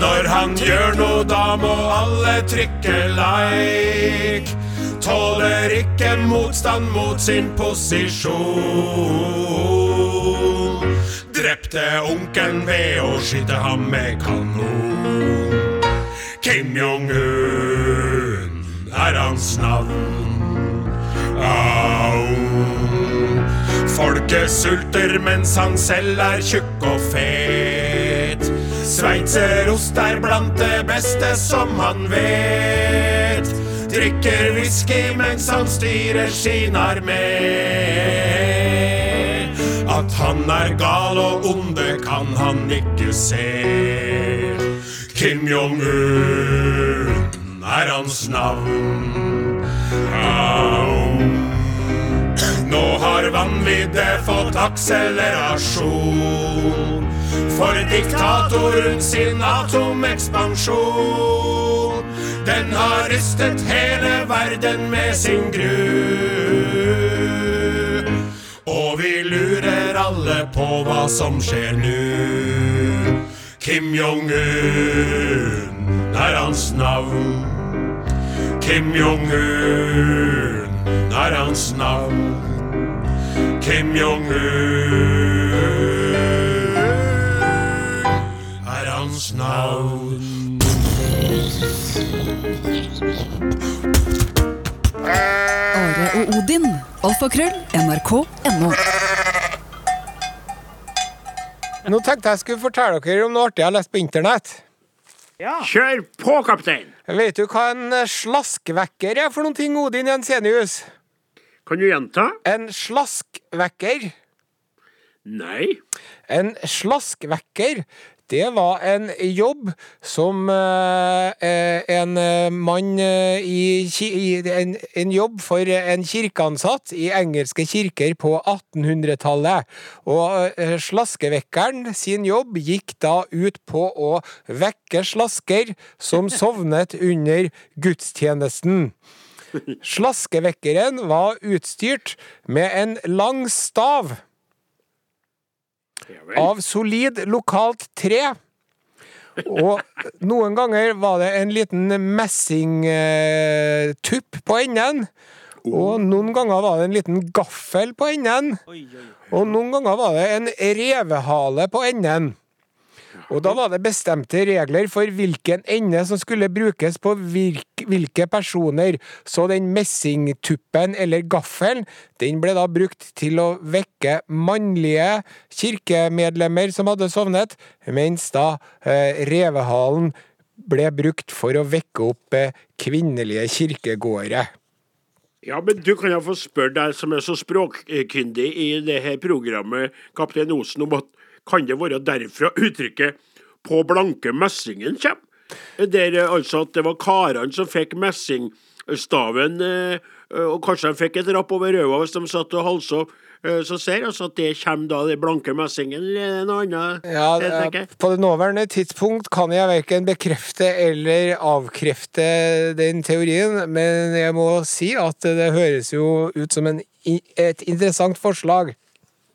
Når han gjør noe, da må alle trykke like. Tåler ikke motstand mot sin posisjon. Drepte onkelen ved å skyte ham med kanon. Kim Jong-un er hans navn. Au. Folket sulter mens han selv er tjukk og fet. Sveitserost er blant det beste som han vet. Drikker whisky mens han styrer sin armé. At han er gal og onde kan han ikke se. Kim Jong-un er hans navn. Au. Nå har vanviddet fått akselerasjon. For diktatoren sin atomekspansjon. Den har rystet hele verden med sin gru. Og vi lurer alle på hva som skjer nu. Kim Jong-un er hans navn. Kim Jong-un er hans navn. Kim Jong-un er hans navn. Are og Odin. Alfakrøll. NRK.no. Nå tenkte jeg skulle fortelle dere om noe artig jeg har lest på internett. Ja. Kjør på, kaptein! Vet du hva en slaskvekker er for noen ting, Odin Jensenius? Kan du gjenta? En slaskvekker. Nei. En slaskvekker, det var en jobb som eh, eh, en eh, mann i, en, en jobb for en kirkeansatt i engelske kirker på 1800-tallet. Og slaskevekkeren sin jobb gikk da ut på å vekke slasker som sovnet under gudstjenesten. Slaskevekkeren var utstyrt med en lang stav. Av solid lokalt tre. Og noen ganger var det en liten messingtupp på enden. Og noen ganger var det en liten gaffel på enden. Og noen ganger var det en revehale på enden. Og da var det bestemte regler for hvilken ende som skulle brukes på hvilke personer. Så den messingtuppen eller gaffelen, den ble da brukt til å vekke mannlige kirkemedlemmer som hadde sovnet, mens da eh, revehalen ble brukt for å vekke opp eh, kvinnelige kirkegåere. Ja, men du kan jo få spørre deg som er så språkkyndig i det her programmet, kaptein Osen, om at kan det være derfra uttrykket 'på blanke messingen' kommer? Der eh, altså at det var karene som fikk messingstaven, eh, og kanskje de fikk et rapp over røva hvis de satt og halsa. opp, Så ser altså at det kommer da den blanke messingen, eller er noe annet? Ja, det, på det nåværende tidspunkt kan jeg verken bekrefte eller avkrefte den teorien, men jeg må si at det høres jo ut som en, et interessant forslag.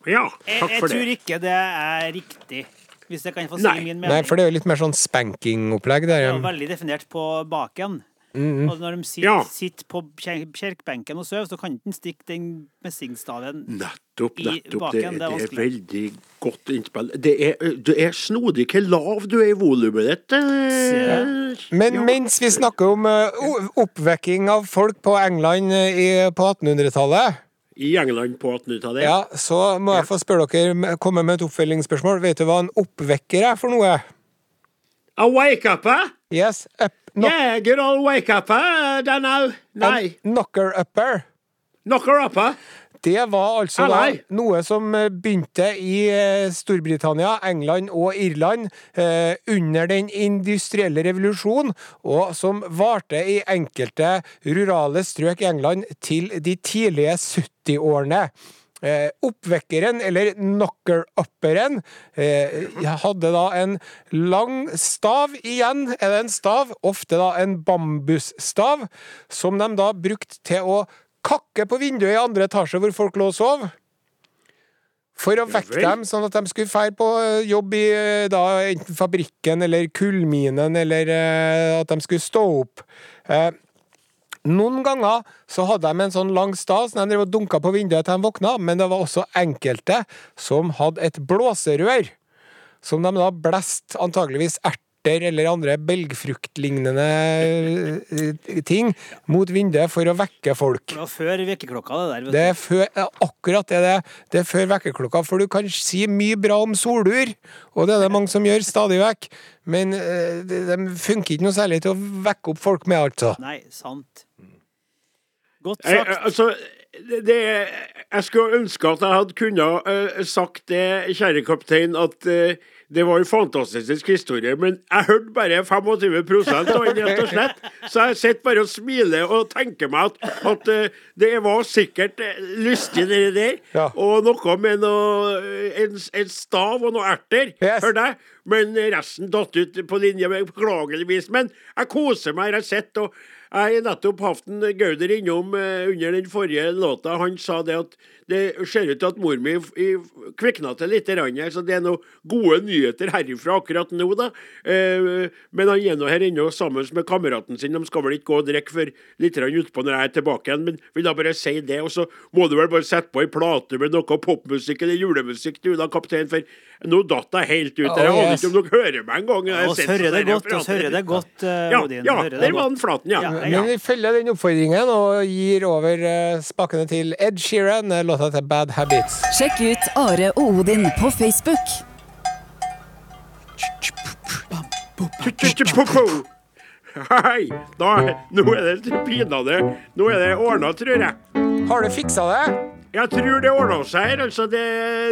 Ja, Jeg, takk jeg for tror ikke det er riktig, hvis jeg kan få si Nei. min Nei, for det er jo litt mer sånn spanking-opplegg der. Det er jo veldig definert på baken. Og når de sitter, Ja. sitter på kjer- kirkebenken og sover, så kan ikke en stikke den messingstaven Nettopp, I nettopp. Det, baken, det, det er er veldig godt innspill. Det er, du er snodig hvor lav du er i volumet ditt. Ja. Men Ja. mens vi snakker om oppvekking av folk på England i, på 1800-tallet, I England på 1800-tallet. ja, så må jeg få spørre dere komme med et oppfølgingsspørsmål. Vet du hva en oppvekker er for noe? A wake up, eh? Yes, up, knock, Yeah, good old wake up, eh? Denne. Nei. en knocker-upper. Det var altså da noe som eh, begynte i eh, Storbritannia, England og Irland eh, under den industrielle revolusjonen, og som varte i enkelte rurale strøk i England til de tidlige 70-årene. Eh, oppvekkeren, eller knocker-upperen, eh, hadde da en lang stav igjen, er det en stav, ofte da en bambusstav, som de da brukte til å kakke på vinduet i andre etasje hvor folk lå og sov. For å vekke dem, sånn at de skulle fære på eh, jobb i eh, da, enten fabrikken eller kullminen, eller eh, at de skulle stå opp. Eh, noen ganger så hadde de en sånn lang stas som de drev og dunka på vinduet til de våkna, men det var også enkelte som hadde et blåserør, som de da blåste antageligvis erter eller andre belgfruktlignende eh, ting mot vinduet for å vekke folk. Det var før vekkerklokka, det der. vet Det er før, akkurat det det. Det er før vekkerklokka, for du kan si mye bra om solur, og det er det mange som gjør stadig vekk, men eh, de, de funker ikke noe særlig til å vekke opp folk med, altså. Nei, sant. Godt Jeg, sagt. altså, det, jeg skulle ønske at jeg hadde kunnet uh, sagt det, kjære kaptein, at eh, det var en fantastisk historie, men jeg hørte bare 25 av den, rett og slett. Så jeg sitter bare og smiler og tenker meg at, at eh, det var sikkert eh, lystig, det der. Ja. Og noe med noe, eh, en, en stav og noe erter, Yes. hørte jeg. Men resten datt ut på linje, med beklageligvis. Men jeg koser meg, jeg sett, og jeg har nettopp hatt en Gauder innom under den forrige låta. Han sa det at det ser ut til at mor mi kvikna til litt, her, så det er noen gode nyheter herifra akkurat nå, da. Eh, men han er nå her ennå sammen med kameraten sin. De skal vel ikke gå og drikke før litt utpå når jeg er tilbake igjen, men vil da bare si det. Og så må du vel bare sette på ei plate med noe popmusikk eller julemusikk, du da, kaptein, for nå datt jeg helt ut. Jeg aner ikke om dere hører meg engang. Vi hører det godt, vi hører det godt, eh, Ja, Odin. ja, det der var den flaten, ja. Men vi følger den oppfordringen og gir over eh, spakene til Ed Sheeran, eh, låta heter Bad Habits. Sjekk ut Are og Odin på Facebook. Hei, da, nå er det pinadø Nå er det ordna, tror jeg. Har du fiksa det? Jeg tror det ordna seg her. altså det,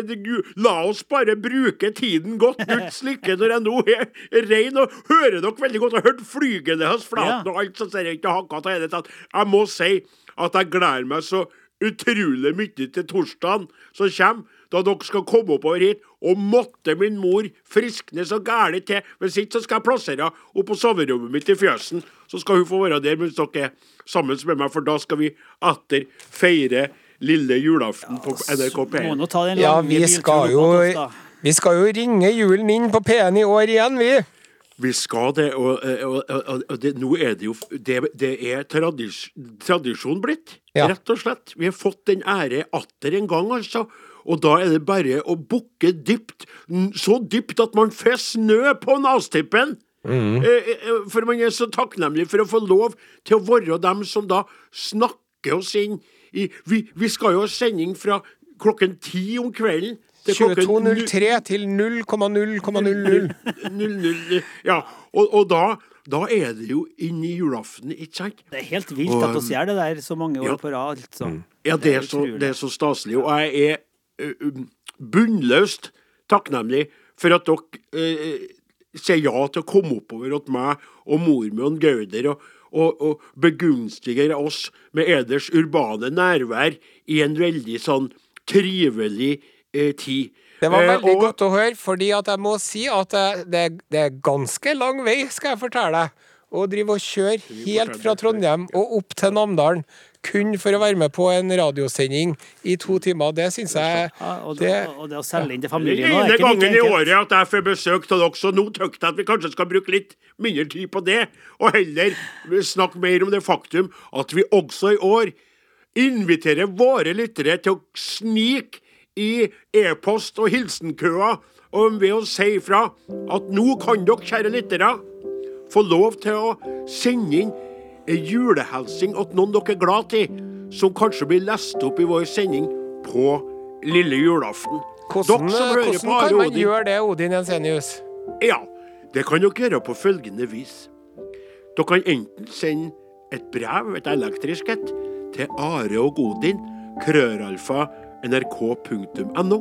det, La oss bare bruke tiden godt. Guds lykke når jeg nå er rein og hører dere veldig godt. Jeg har hørt flygende hans flaten Ja. og alt, så ser jeg ikke hakka til det. Jeg må si at jeg gleder meg så utrolig mye til torsdagen som kommer. Da dere skal komme oppover hit, og måtte min mor friskne så gæli til. Hvis ikke så skal jeg plassere henne på soverommet mitt i fjøsen. Så skal hun få være der mens dere er sammen med meg, for da skal vi atter feire lille julaften på NRK P1. nå ta den Ja, vi skal jo. Vi skal jo ringe julen inn på P1 i år igjen, vi. Vi skal det, og, og, og, og det, nå er det jo Det, det er tradis, tradisjon blitt, Ja. rett og slett. Vi har fått den ære atter en gang, altså. Og da er det bare å bukke dypt. Så dypt at man får snø på nastippen. Mm. Eh, eh, For man er så takknemlig for å få lov til å være dem som da snakker oss inn i Vi, vi skal jo ha sending fra klokken ti om kvelden. Til klokken 22.03 til 0,0,00. 00, ja, og, og da, da er det jo inn i julaften, ikke sant? Det er helt vilt at vi gjør det der så mange Ja. år på rad. Altså. Ja, det er, så, det er så staselig. Og jeg er ø, bunnløst takknemlig for at dere uh, sier ja til å komme oppover til meg og mor mi og Gauder, og, og, og begunstiger oss med eders urbane nærvær i en veldig sånn trivelig ø, tid. Det var Eh, veldig og- godt å høre, fordi at jeg må si at det, det, det er ganske lang vei, skal jeg fortelle deg. Å drive og kjøre helt fra Trondheim og opp til Namdalen kun for å være med på en radiosending i to timer. Det syns jeg Ja, og, det, og det å selge inn til familien nå er ikke like gangen i året at jeg får besøk av dere, så nå tykk jeg at vi kanskje skal bruke litt mindre tid på det, og heller snakke mer om det faktum at vi også i år inviterer våre lyttere til å snike i e-post og hilsenkøer og ved å si ifra at nå kan dere, kjære lyttere, få lov til å sende inn en julehelsing til noen dere er glad i, som kanskje blir lest opp i vår sending på lille julaften. hvordan, hører hvordan på kan man Odin- gjøre det, Odin Jensenius? ja, det kan dere gjøre på følgende vis. Dere kan enten sende et brev, et elektrisk et, til Are og Godin, krøralfa, nrk.no.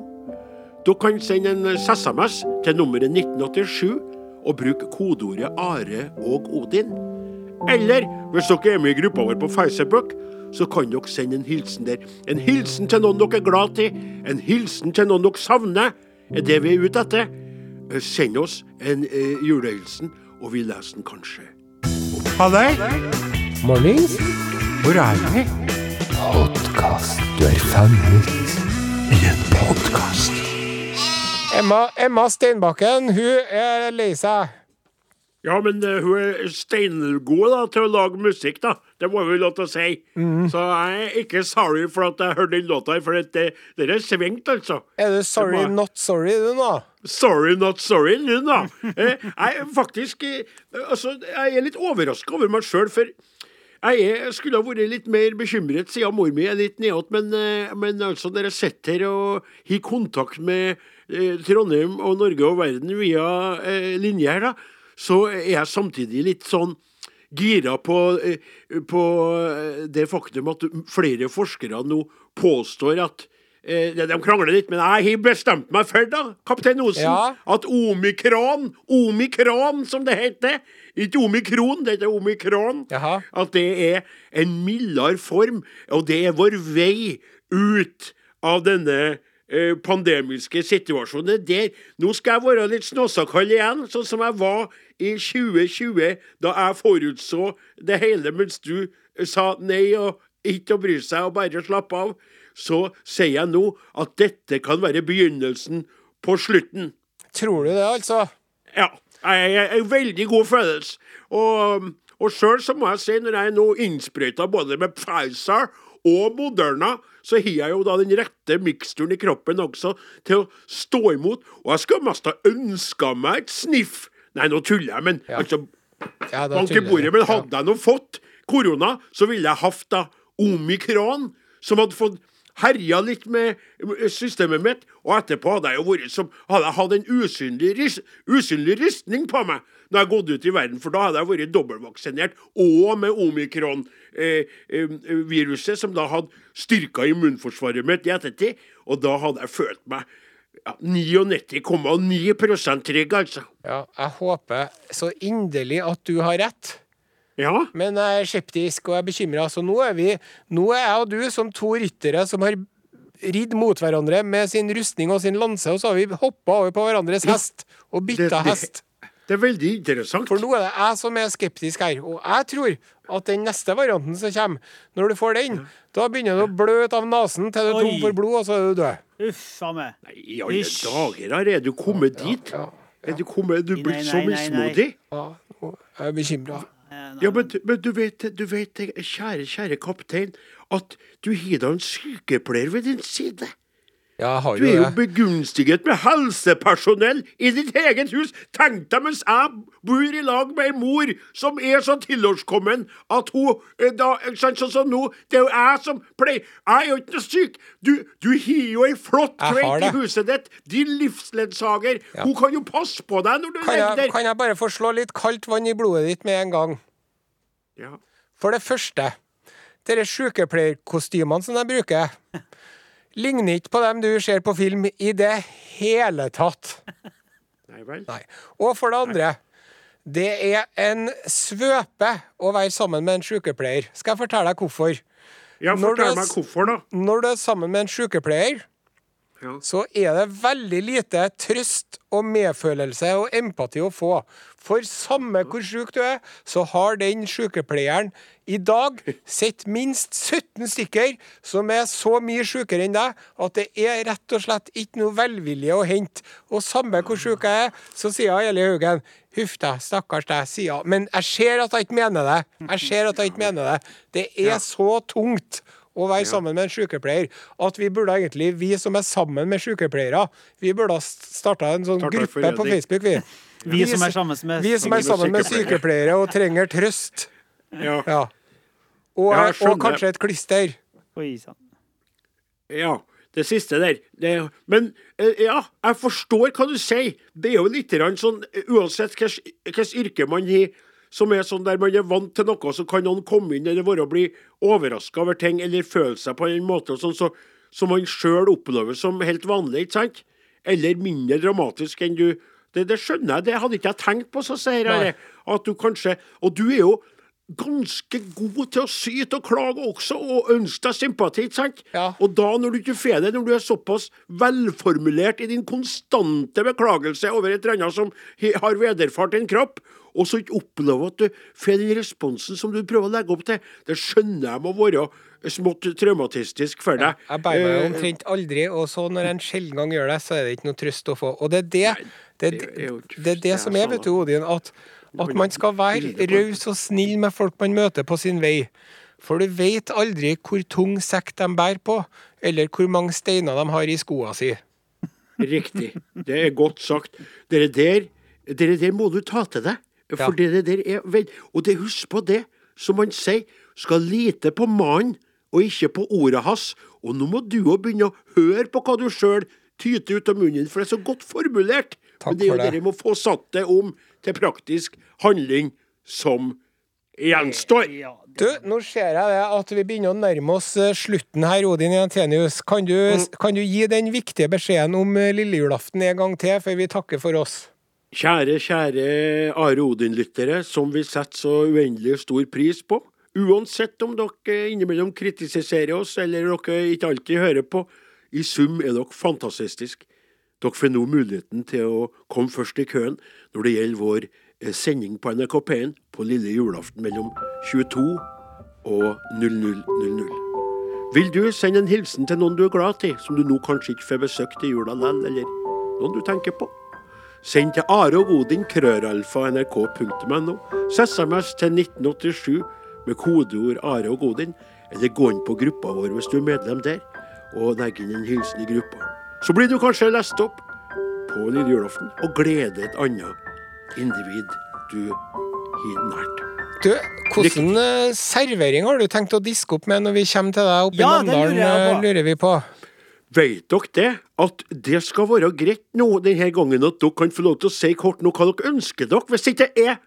Dere kan sende en SMS til nummeret 1987 og bruke kodeordet Are og Odin. Eller hvis dere er med i gruppa vår på Facebook, så kan dere sende en hilsen der. En hilsen til noen dere er glad i, en hilsen til noen dere savner, er det vi er ute etter. Send oss en eh, julehilsen, og vi leser den kanskje. Halløy! Mornings. Hvor er vi? Podkast. Du er fanget i en podkast. Emma, Emma Steinbakken, hun er lei seg. Ja, men eh, hun er steingod da, til å lage musikk, da. Det må vi lov til å si. Så jeg er ikke sorry for at jeg hørte den låta, for det, det er svingt, altså. Er du sorry, må- not sorry, du nå? Sorry, not sorry, du, da. Eh, Jeg er faktisk eh, Altså, jeg er litt overraska over meg sjøl, for jeg skulle ha vært litt mer bekymret siden mor mi er litt nedåt, men, eh, men altså, jeg sitter her og har kontakt med eh, Trondheim og Norge og verden via eh, linje her, da, så er jeg samtidig litt sånn gira på, eh, på eh, det faktum at flere forskere nå påstår at De krangler litt, men jeg har bestemt meg for, da, kaptein Osen, Ja. at omikron, omikron som det heter, ikke omikron, det heter omikron, Jaha. at det er en mildere form, og det er vår vei ut av denne eh, pandemiske situasjonen. Der, nå skal jeg være litt snåsakald igjen, sånn som jeg var i 2020, da jeg forutså det hele, mens du eh, sa nei og ikke å bry seg og bare slappe av. Så sier jeg nå at dette kan være begynnelsen på slutten. Tror du det, altså? Ja. Jeg er en veldig god følelse. Og, og sjøl så må jeg si, når jeg er nå innsprøyta både med Pfizer og Moderna, så har jeg jo da den rette miksturen i kroppen også til å stå imot. Og jeg skulle mest ha ønska meg et sniff. Nei, nå tuller jeg, men Ja. altså Ja, Bank i bordet, men hadde jeg nå fått korona, så ville jeg hatt da omikron, som hadde fått herja litt med systemet mitt, og etterpå hadde jeg jo vært som Hadde jeg hatt en usynlig, ris, usynlig ristning på meg når jeg gått ut i verden, for da hadde jeg vært dobbeltvaksinert, og med omikron-viruset, som da hadde styrka immunforsvaret mitt i ettertid, og da hadde jeg følt meg ja, 99,9% trygg, altså. Ja, jeg håper så inderlig at du har rett. Ja. Men jeg er skeptisk og jeg er bekymra. Så nå er vi Nå er jeg og du som to ryttere som har ridd mot hverandre med sin rustning og sin lanse, og så har vi hoppa over på hverandres hest og bytta hest. Det er veldig interessant. For nå er det jeg som er skeptisk her. Og jeg tror at den neste varianten som kommer, når du får den, da begynner du å blø ut av nesen til du er tom for blod, og så er du død. Uff a meg. I alle Ish. dager, her er du kommet dit? Ja, Er du kommet, du Nei, blitt så nei, nei, nei. mismodig? ja jeg er bekymra. Ja, men, men du vet, du vet, kjære, kjære kaptein, at du har da en sykepleier ved din side. Har Du er jo jo det. begunstiget med helsepersonell i ditt eget hus. Tenk deg mens jeg bor i lag med ei mor som er så tilårskommen at hun eh, da, Sånn som nå, det er jo jeg som pleier Jeg er jo ikke noe syk. Du, du har jo ei flott kveit i huset ditt. Din livsledsager. Ja. Hun kan jo passe på deg når du Kan ligger der. kan jeg bare få slå litt kaldt vann i blodet ditt med en gang? Ja. For det første, dere sykepleierkostymene som de bruker, ligner ikke på dem du ser på film i det hele tatt. Nei vel. Nei. Og for det andre, det er en svøpe å være sammen med en sykepleier. Skal jeg fortelle deg hvorfor? Ja, Fortell meg hvorfor, da. Når du er sammen med en sykepleier, Ja. så er det veldig lite trøst og medfølelse og empati å få. For samme hvor sjuk du er, så har den sykepleieren i dag sett minst 17 stykker som er så mye sjukere enn deg at det er rett og slett ikke noe velvilje å hente. Og samme hvor sjuk jeg er, så sier Eli Haugen Huff deg, stakkars deg, sier hun. Men jeg ser at jeg ikke mener det. Jeg ser at jeg ikke mener det. Det er så tungt å være sammen med en sykepleier at vi burde egentlig, vi som er sammen med sykepleiere, vi burde ha starta en sånn Starta gruppe på. Facebook, vi. Vi som er sammen med Vi som er sammen med sykepleiere. sykepleiere og trenger trøst. Ja. Ja. Og, Ja, og kanskje et klister. Oi sann. Ja, det siste der. Det, men eh, ja, jeg forstår hva du sier. Det er jo litt sånn, eh, uansett hvilket yrke man har, som er sånn der man er vant til noe, så kan noen komme inn eller være bli overraska over ting, eller føle seg på en måte og sånn, så, som man sjøl opplever som helt vanlig, ikke sant? Eller mindre dramatisk enn du Det, det skjønner jeg, det hadde ikke jeg tenkt på, så sier jeg. At du kanskje Og du er jo ganske god til å syte og klage også, og ønske deg sympati, ikke sant? Ja. Og da, når du ikke får det, når du er såpass velformulert i din konstante beklagelse over et eller annet som har vederfart din kropp, og så ikke opplever at du får den responsen som du prøver å legge opp til, det skjønner jeg må være smått traumatistisk for deg. Jeg bærer meg Eh, omtrent aldri, og så når jeg en sjelden gang gjør det, så er det ikke noe trøst å få. Og det er det, det, det er det, er det som er, vet du, Odin, at, at man skal være raus og snill med folk man møter på sin vei. For du vet aldri hvor tung sekk de bærer på, eller hvor mange steiner de har i skoa si. Riktig. Det er godt sagt. Dere der, dere der må du ta til deg. For Ja. det der er vel Og det husk på det, som han sier, skal lite på mannen og ikke på ordet hans. Og nå må du òg begynne å høre på hva du sjøl tyter ut av munnen, for det er så godt formulert. Takk Men det er jo det. dere må få satt det om til praktisk handling som gjenstår. Ja, Du, nå ser jeg det at vi begynner å nærme oss eh, slutten her, Odin Jentenius. Kan du, kan du gi den viktige beskjeden om eh, lille julaften en gang til, før vi takker for oss? Kjære, kjære Are Odin-lyttere, som vi setter så uendelig stor pris på. Uansett om dere innimellom kritiserer oss, eller dere ikke alltid hører på, i sum er dere fantastiske. Dere får nå muligheten til å komme først i køen når det gjelder vår eh, sending på NRK P1 på lille julaften mellom 22 og 00.00. Vil du sende en hilsen til noen du er glad i, som du nå kanskje ikke får besøkt i jula likevel, eller noen du tenker på? Send til Are og Odin, krøralfa, nrk.no. SMS til 1987 med kodeord Are og Odin, eller gå inn på gruppa vår hvis du er medlem der, og legg inn en hilsen i gruppa. Så blir du kanskje lest opp på lille julaften, og gleder et annet individ du har nært. Du, hvordan eh, servering har du tenkt å diske opp med når vi kommer til deg oppe i ja, Namdalen, jeg eh, lurer vi på. Vet dere det? At det skal være greit nå denne gangen at dere kan få lov til å si kort nå hva dere ønsker dere. Hvis ikke det er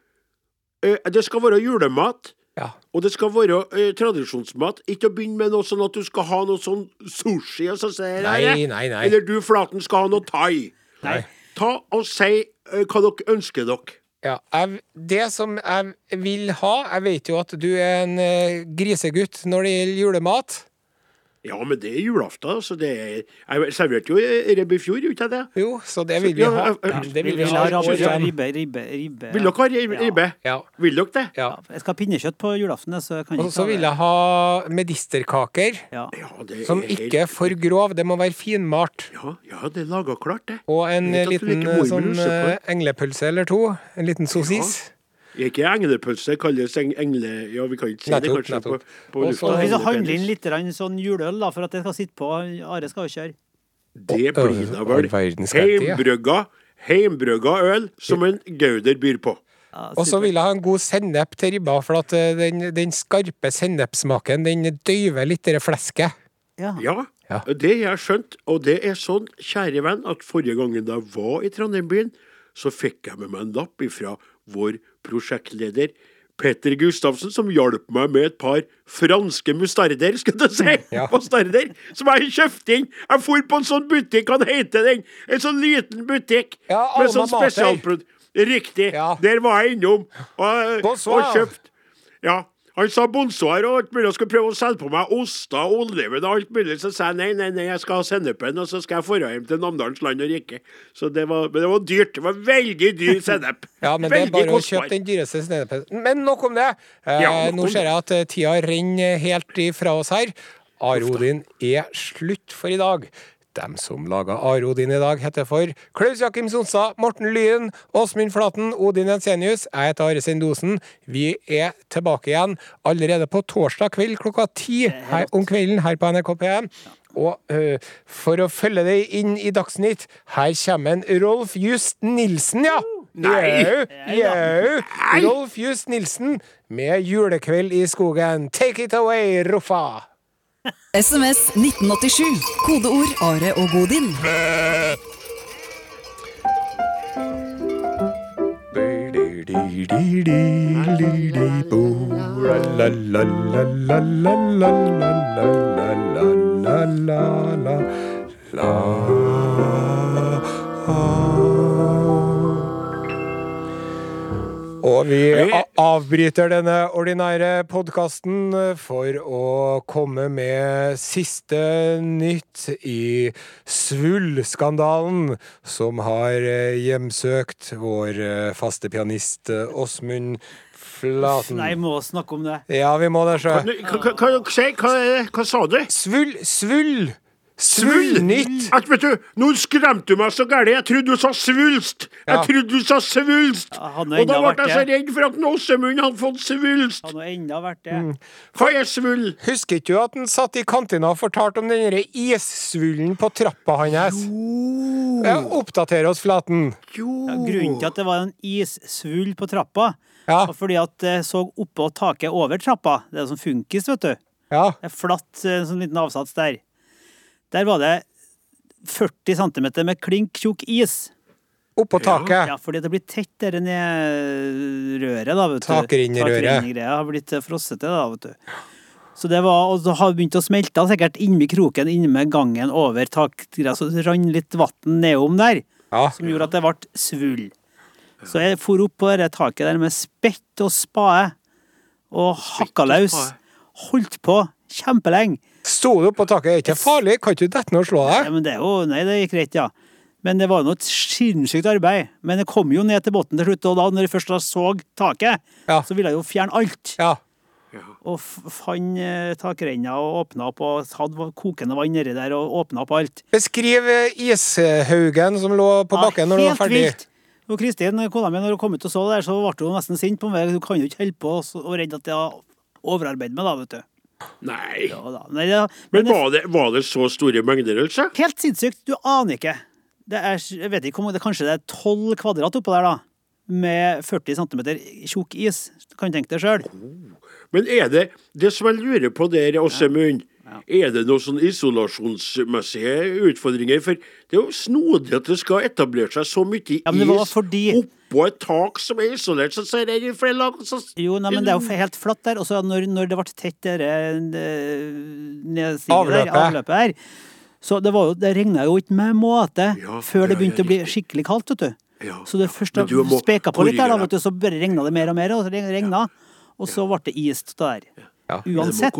eh, Det skal være julemat. Ja. Og det skal være eh, tradisjonsmat. Ikke å begynne med noe sånn at du skal ha noe sånn sushi og så sier Nei, nei, nei. Eller du, Flaten, skal ha noe thai. Nei. Ta og si eh, hva dere ønsker dere. Ja, jeg, det som jeg vil ha Jeg vet jo at du er en eh, grisegutt når det gjelder julemat. Ja, men det er julaften. Så det er, jeg serverte jo ribbe i fjor, gjorde jeg det? Jo, så det vil vi ha. Ja, det vil Vi ha. ribbe, ribbe, ribbe. Vil dere ha ribbe? Ja. Vil dere det? Ja. Jeg skal ha pinnekjøtt på julaften, så jeg kan Og så vil jeg ha medisterkaker, Ja. Ja, det er som ikke er for grov. Det må være finmalt. Ja, ja, det er laga klart, det. Og en liten eh, sånn eh, englepølse eller to. En liten sosis. Ikke englepølse, kalles eng engle... Ja, vi kan ikke si det Nettopp, kanskje på, nettopp. på Og lufta. så- Og hvis du handler inn litt sånn juleøl da, for at det skal sitte på Are skal jo kjøre. Det blir da vel heimbrygga, heimbrygga øl som en Gauder byr på. Ja, Og så vil jeg ha en god sennep til ribba, for at eh, den, den skarpe sennepsmaken den døyver litt det flesket. ja. Ja, Ja. det har jeg skjønt. Og det er sånn, kjære venn, at forrige gangen jeg var i Trondheimbyen, så fikk jeg med meg en lapp ifra vår prosjektleder Petter Gustavsen, som hjalp meg med et par franske mustarder, skal du si, Ja. mustarder, som jeg kjøpte inn. Jeg for på en sånn butikk, hva heter den? En sånn liten butikk Ja, med sånn spesialprodukt. Riktig. Ja. Der var jeg innom og, og kjøpt. Ja. Han sa bonsoir og alt mulig og skulle prøve å selge på meg oster og oliven og alt mulig. Så sa jeg nei, nei, nei, jeg skal ha sennepen, og så skal jeg dra hjem til Namdalens land og rike. Så det var, men det var dyrt. Det var veldig dyr sennep. Ja, men det er bare bare å kjøpe den dyreste sennepen. Men nok om det. Eh, Ja, nok nå om ser jeg at eh, tida renner helt ifra oss her. Are Odin er slutt for i dag. Dem som laga Are Odin i dag, heter for Klaus Jakim Sonsa, Morten Lyen, Åsmund Flaten, Odin Ensenius. Jeg heter Are Sendosen. Vi er tilbake igjen allerede på torsdag kveld klokka ti her om kvelden her på NRK P1. Og uh, for å følge deg inn i Dagsnytt, her kommer en Rolf Just Nilsen, ja! Nei. Jau, jau. Rolf Just Nilsen med 'Julekveld i skogen'. Take it away, Roffa! SMS 1987. Kodeord Are og Godin. Og vi avbryter denne ordinære podkasten for å komme med siste nytt i Svull-skandalen, som har eh, hjemsøkt vår eh, faste pianist eh, Åsmund Flaten. Nei, må snakke om det. Ja, vi må det, sjø. Hva, hva, hva, hva, hva, hva sa du? Svull, svull! Svull! Svullnytt! At, vet du, nå skremte du meg så gærent. Jeg trodde du sa svulst. Jeg Ja. trodde du sa svulst. Ja, Og da ble jeg så redd for at Åsemund hadde fått svulst. Han har enda vært det. Mm. Hva er svull? Husker ikke du at han satt i kantina og fortalte om den issvullen på trappa hans? Ja, oppdater oss, Flaten. Ja, grunnen til at det var en issvull på trappa, Ja, var fordi at det så oppå taket over trappa. Det er sånn funkis, vet du. ja. Det er flatt, en sånn liten avsats der. Der var det 40 cm med klink tjukk is. Oppå taket. Ja, fordi det blir tett der ned røret, da, vet du. Takrinnerøret. Har blitt frossete, da, vet du. Så det var, og det har begynt å smelte sikkert inni kroken, inni med gangen over takgreia, så det rant litt vann nedom der, Ja. som gjorde at det ble svull. Så jeg for opp på det taket der med spett og spade, og hakka løs. Holdt på kjempelenge. Sto du på taket? Er ikke farlig? Kan ikke du dette ned og slå deg? deg? men det jo, nei, det gikk greit, ja. Men det var jo et sinnssykt arbeid. Men jeg kom jo ned til bunnen til slutt, og da når jeg først så taket, Ja. så ville jeg jo fjerne alt. Ja. Og fant eh, takrenna og åpna opp, og hadde kokende vann nedi der, og åpna opp alt. Beskriv eh, ishaugen som lå på bakken når du var ferdig. vilt. Og Kristin, kona mi, når hun kom ut og så det der, så ble hun nesten sint på meg. Du kan jo ikke holde på og redde at jeg har overarbeidet meg, da, vet du. Nei. Ja, da. Nei, ja. Men men var det, var det så store mengder, altså? helt sinnssykt. Du aner ikke. Det er, jeg vet ikke om det kanskje det er 12 kvadrat oppå der, da. Med 40 cm tjukk is. Du kan tenke deg sjøl. Men er det det som jeg lurer på der, Åsemund, er det noen sånn isolasjonsmessige utfordringer? For det er jo snodig at det skal etablere seg så mye Ja, is fordi- oppå et tak som er isolert, så ser jeg i flere lag. Så... Jo, nei, men det er jo helt flatt der. Og så når, når det ble tett det nedstiget der, Avløpet. avløpet her, så det, var jo, det regna jo ikke med måte Ja, før det begynte ja, å bli skikkelig kaldt, vet du. Ja. Så det først ja. du må speka på litt der, da, vet du, så bare regna det mer og mer, og så regna. Og så ble det is der. Uansett.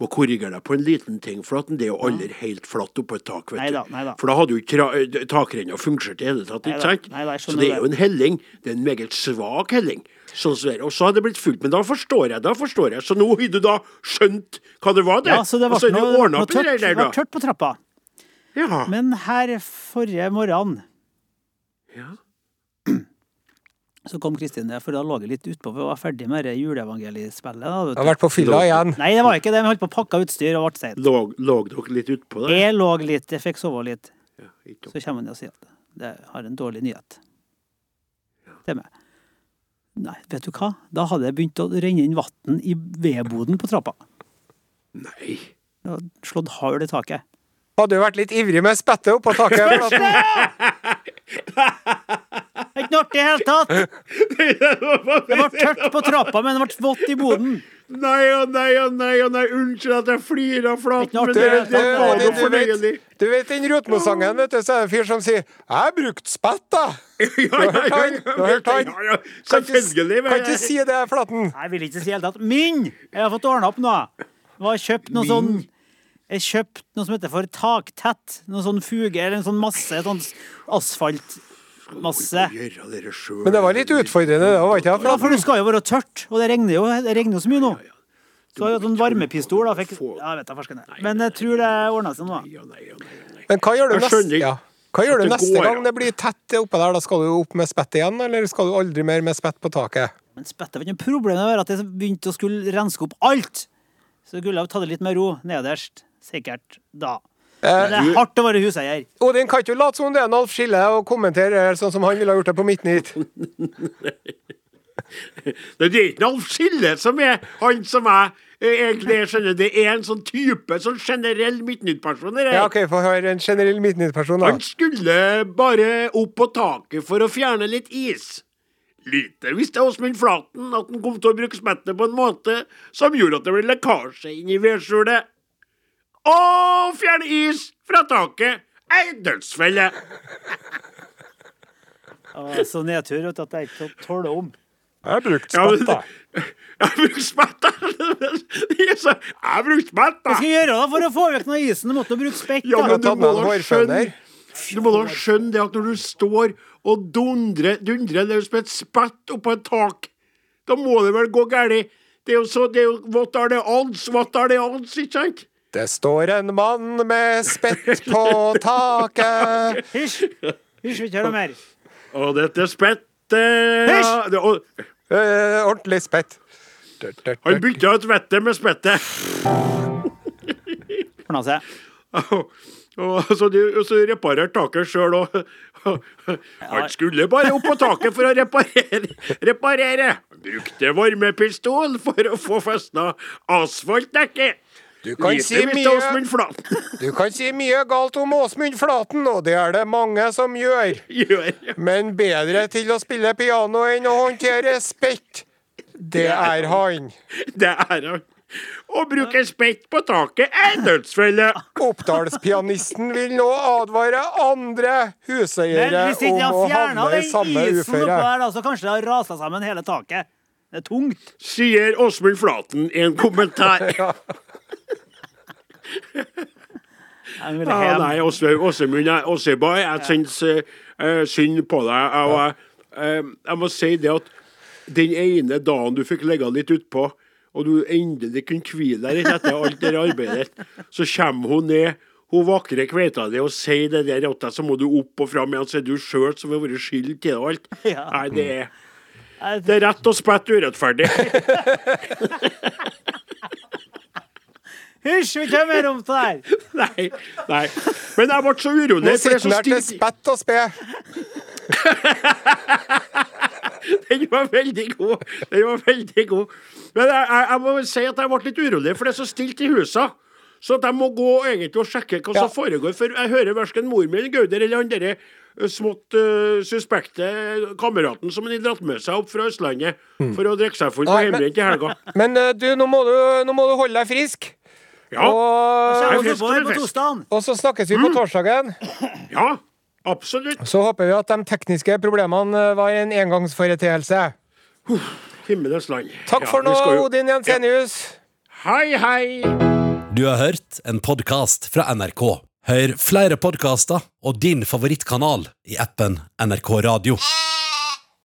Må, korri korrigere deg på en liten ting, for at det er jo aldri helt flatt oppå et tak. vet du. Neida. For da hadde jo ikke eh, takrenna fungert i det hele tatt. ikke sant? neida, så det er jo en helling. Det er en meget svak helling. Sånn. Og så hadde det blitt fullt. Men da forstår jeg. da forstår jeg. Så nå har du da skjønt hva det var, det? Ja, så det ble det noe, noe tørt, der, ble tørt på trappa. Ja. Men her forrige morgen Ja. Så kom Kristin ned, for da lå jeg litt utpå. Vi var ferdig med det juleevangeliespillet. Da, har vært på fylla igjen. Nei, det var ikke det. Vi holdt på å pakke utstyr og ble seint. Lå, lå dere litt utpå det? Jeg lå litt, jeg fikk sove litt. Ja, Så kommer han og sier at jeg har en dårlig nyhet til meg. Nei, vet du hva? Da hadde det begynt å renne inn vann i vedboden på trappa. Nei. Det hadde slått hull i taket. Hadde jo vært litt ivrig med spettet oppå taket. Det er ikke noe artig i det hele tatt! Det var tørt på trappa, men det ble vått i boden. Nei og nei og nei og nei. Unnskyld at jeg flirer av flaten, men det, det. det var Du- fornøyelig. vet- Du vet den Rotmo-sangen, vet du, så er det en fyr som sier 'Jeg har brukt spett', da. Du har hørt han? Kan ikke, Selvfølgelig. kan ikke si det, Flaten. Nei, Jeg vil ikke si det helt tatt. Min! Jeg har fått ordna opp nå. Jeg har kjøpt noe sånn Jeg kjøpt noe som heter for taktett. Noe sånn fuge, eller en sånn masse sånn asfaltmasse. Men det var litt utfordrende, det var ikke det? Ja, for det skal jo være tørt, og det regner jo det regner jo så mye nå. Så jeg hadde sånn varmepistol, da. Fikk, ja, vet jeg farsken. Men jeg tror det ordna seg nå. Men hva gjør du neste, ja. hva gjør du neste gang det blir tett oppe der? Da skal du opp med spett igjen, eller skal du aldri mer med spett på taket? Men spett var ikke noe problem å at jeg begynte å skulle renske opp alt. Så jeg skulle ha tatt det litt med ro nederst. Sikkert da. Men det er hardt å være huseier. Odin, kan ikke du late som om det er en Alf Skille og kommentere sånn som han ville ha gjort det på Midtnytt? Det er ikke Alf Skille som er han som jeg eh, egentlig er, skjønner. Det er en sånn type, sånn generell midtnyttperson. Ja, OK, få høre en generell Midtnytt-person, da. Han skulle bare opp på taket for å fjerne litt is. Lite visste Åsmund Flaten at han kom til å bruke spettet på en måte som gjorde at det ble lekkasje inn i vedskjulet. Å fjerne is fra taket! Ei dødsfelle! Og så nedtur vet du, at jeg ikke tåler om. Jeg har brukt Ja, spett, da. jeg har brukt spett, da! Det så- Jeg har brukt spett, Hva skal jeg gjøre da for å få vekk noe av isen? Du måtte bruke spett. Ja, men du må da skjønne Du må da skjønne det at når du står og dundrer, dundrer løs med et spett oppå et tak, da må det vel gå galt. Det er jo så det er jo, What are the odds? What are the odds, ikke sant? Det står en mann med spett på taket. Hysj! Hysj, vi kjører noe mer. Og dette spettet ja, og, Eh, ordentlig spett. Han bytta ut vettet med spettet. Forna seg. Og, så, de, så reparerte taket sjøl òg. Han skulle bare opp på taket for å reparere. reparere. Brukte varmepistol for å få festa asfaltdekket. Du kan, si mye, du kan si mye galt om Åsmund Flaten, og det er det mange som gjør. Men bedre til å spille piano enn å håndtere spett, det er han. Det er han. Å bruke spett på taket er dødsfelle. Oppdalspianisten vil nå advare andre huseiere om å havne i samme uføre. så kanskje det har rasa sammen hele taket. Det er tungt. Sier Åsmund Flaten i en kommentar. Vil Ja, nei, Åsmund, jeg- syns eh, synd på deg. Jeg, jeg, eh, jeg må si det at den ene dagen du fikk ligge litt utpå, og du endelig kunne hvile deg litt etter alt det arbeidet, så kommer hun ned. Hun vakre kveita di og sier det der deg, så må du opp og fram igjen. Så er du sjøl som har vært skyld til det og alt. Nei, det er, det er rett og spett urettferdig. Hysj, mer om det her. Nei, nei. Men jeg ble så urolig. Nå er sitter så han der til spett og spe. Den var veldig god. Den var veldig god. Men jeg, jeg, jeg må si at jeg ble litt urolig, for det er så stilt i husa. Så at jeg må gå egentlig og sjekke hva Ja. som foregår. For jeg hører verken mor mi eller Gauder eller han derre smått uh, suspekte kameraten som han har dratt med seg opp fra Østlandet for å drikke seg full på hjemmebrent i helga. Men eh, du, nå må du, nå må du holde deg frisk. Ja, Og, fest så snakkes vi på torsdagen. ja absolutt. Så håper vi at de tekniske problemene eh, var en engangsforeteelse. Himmelens land. Takk for nå, jo- Odin Jensenius. Hei, hei. Du har hørt en podkast fra NRK. Hør flere podkaster og din favorittkanal i appen NRK Radio.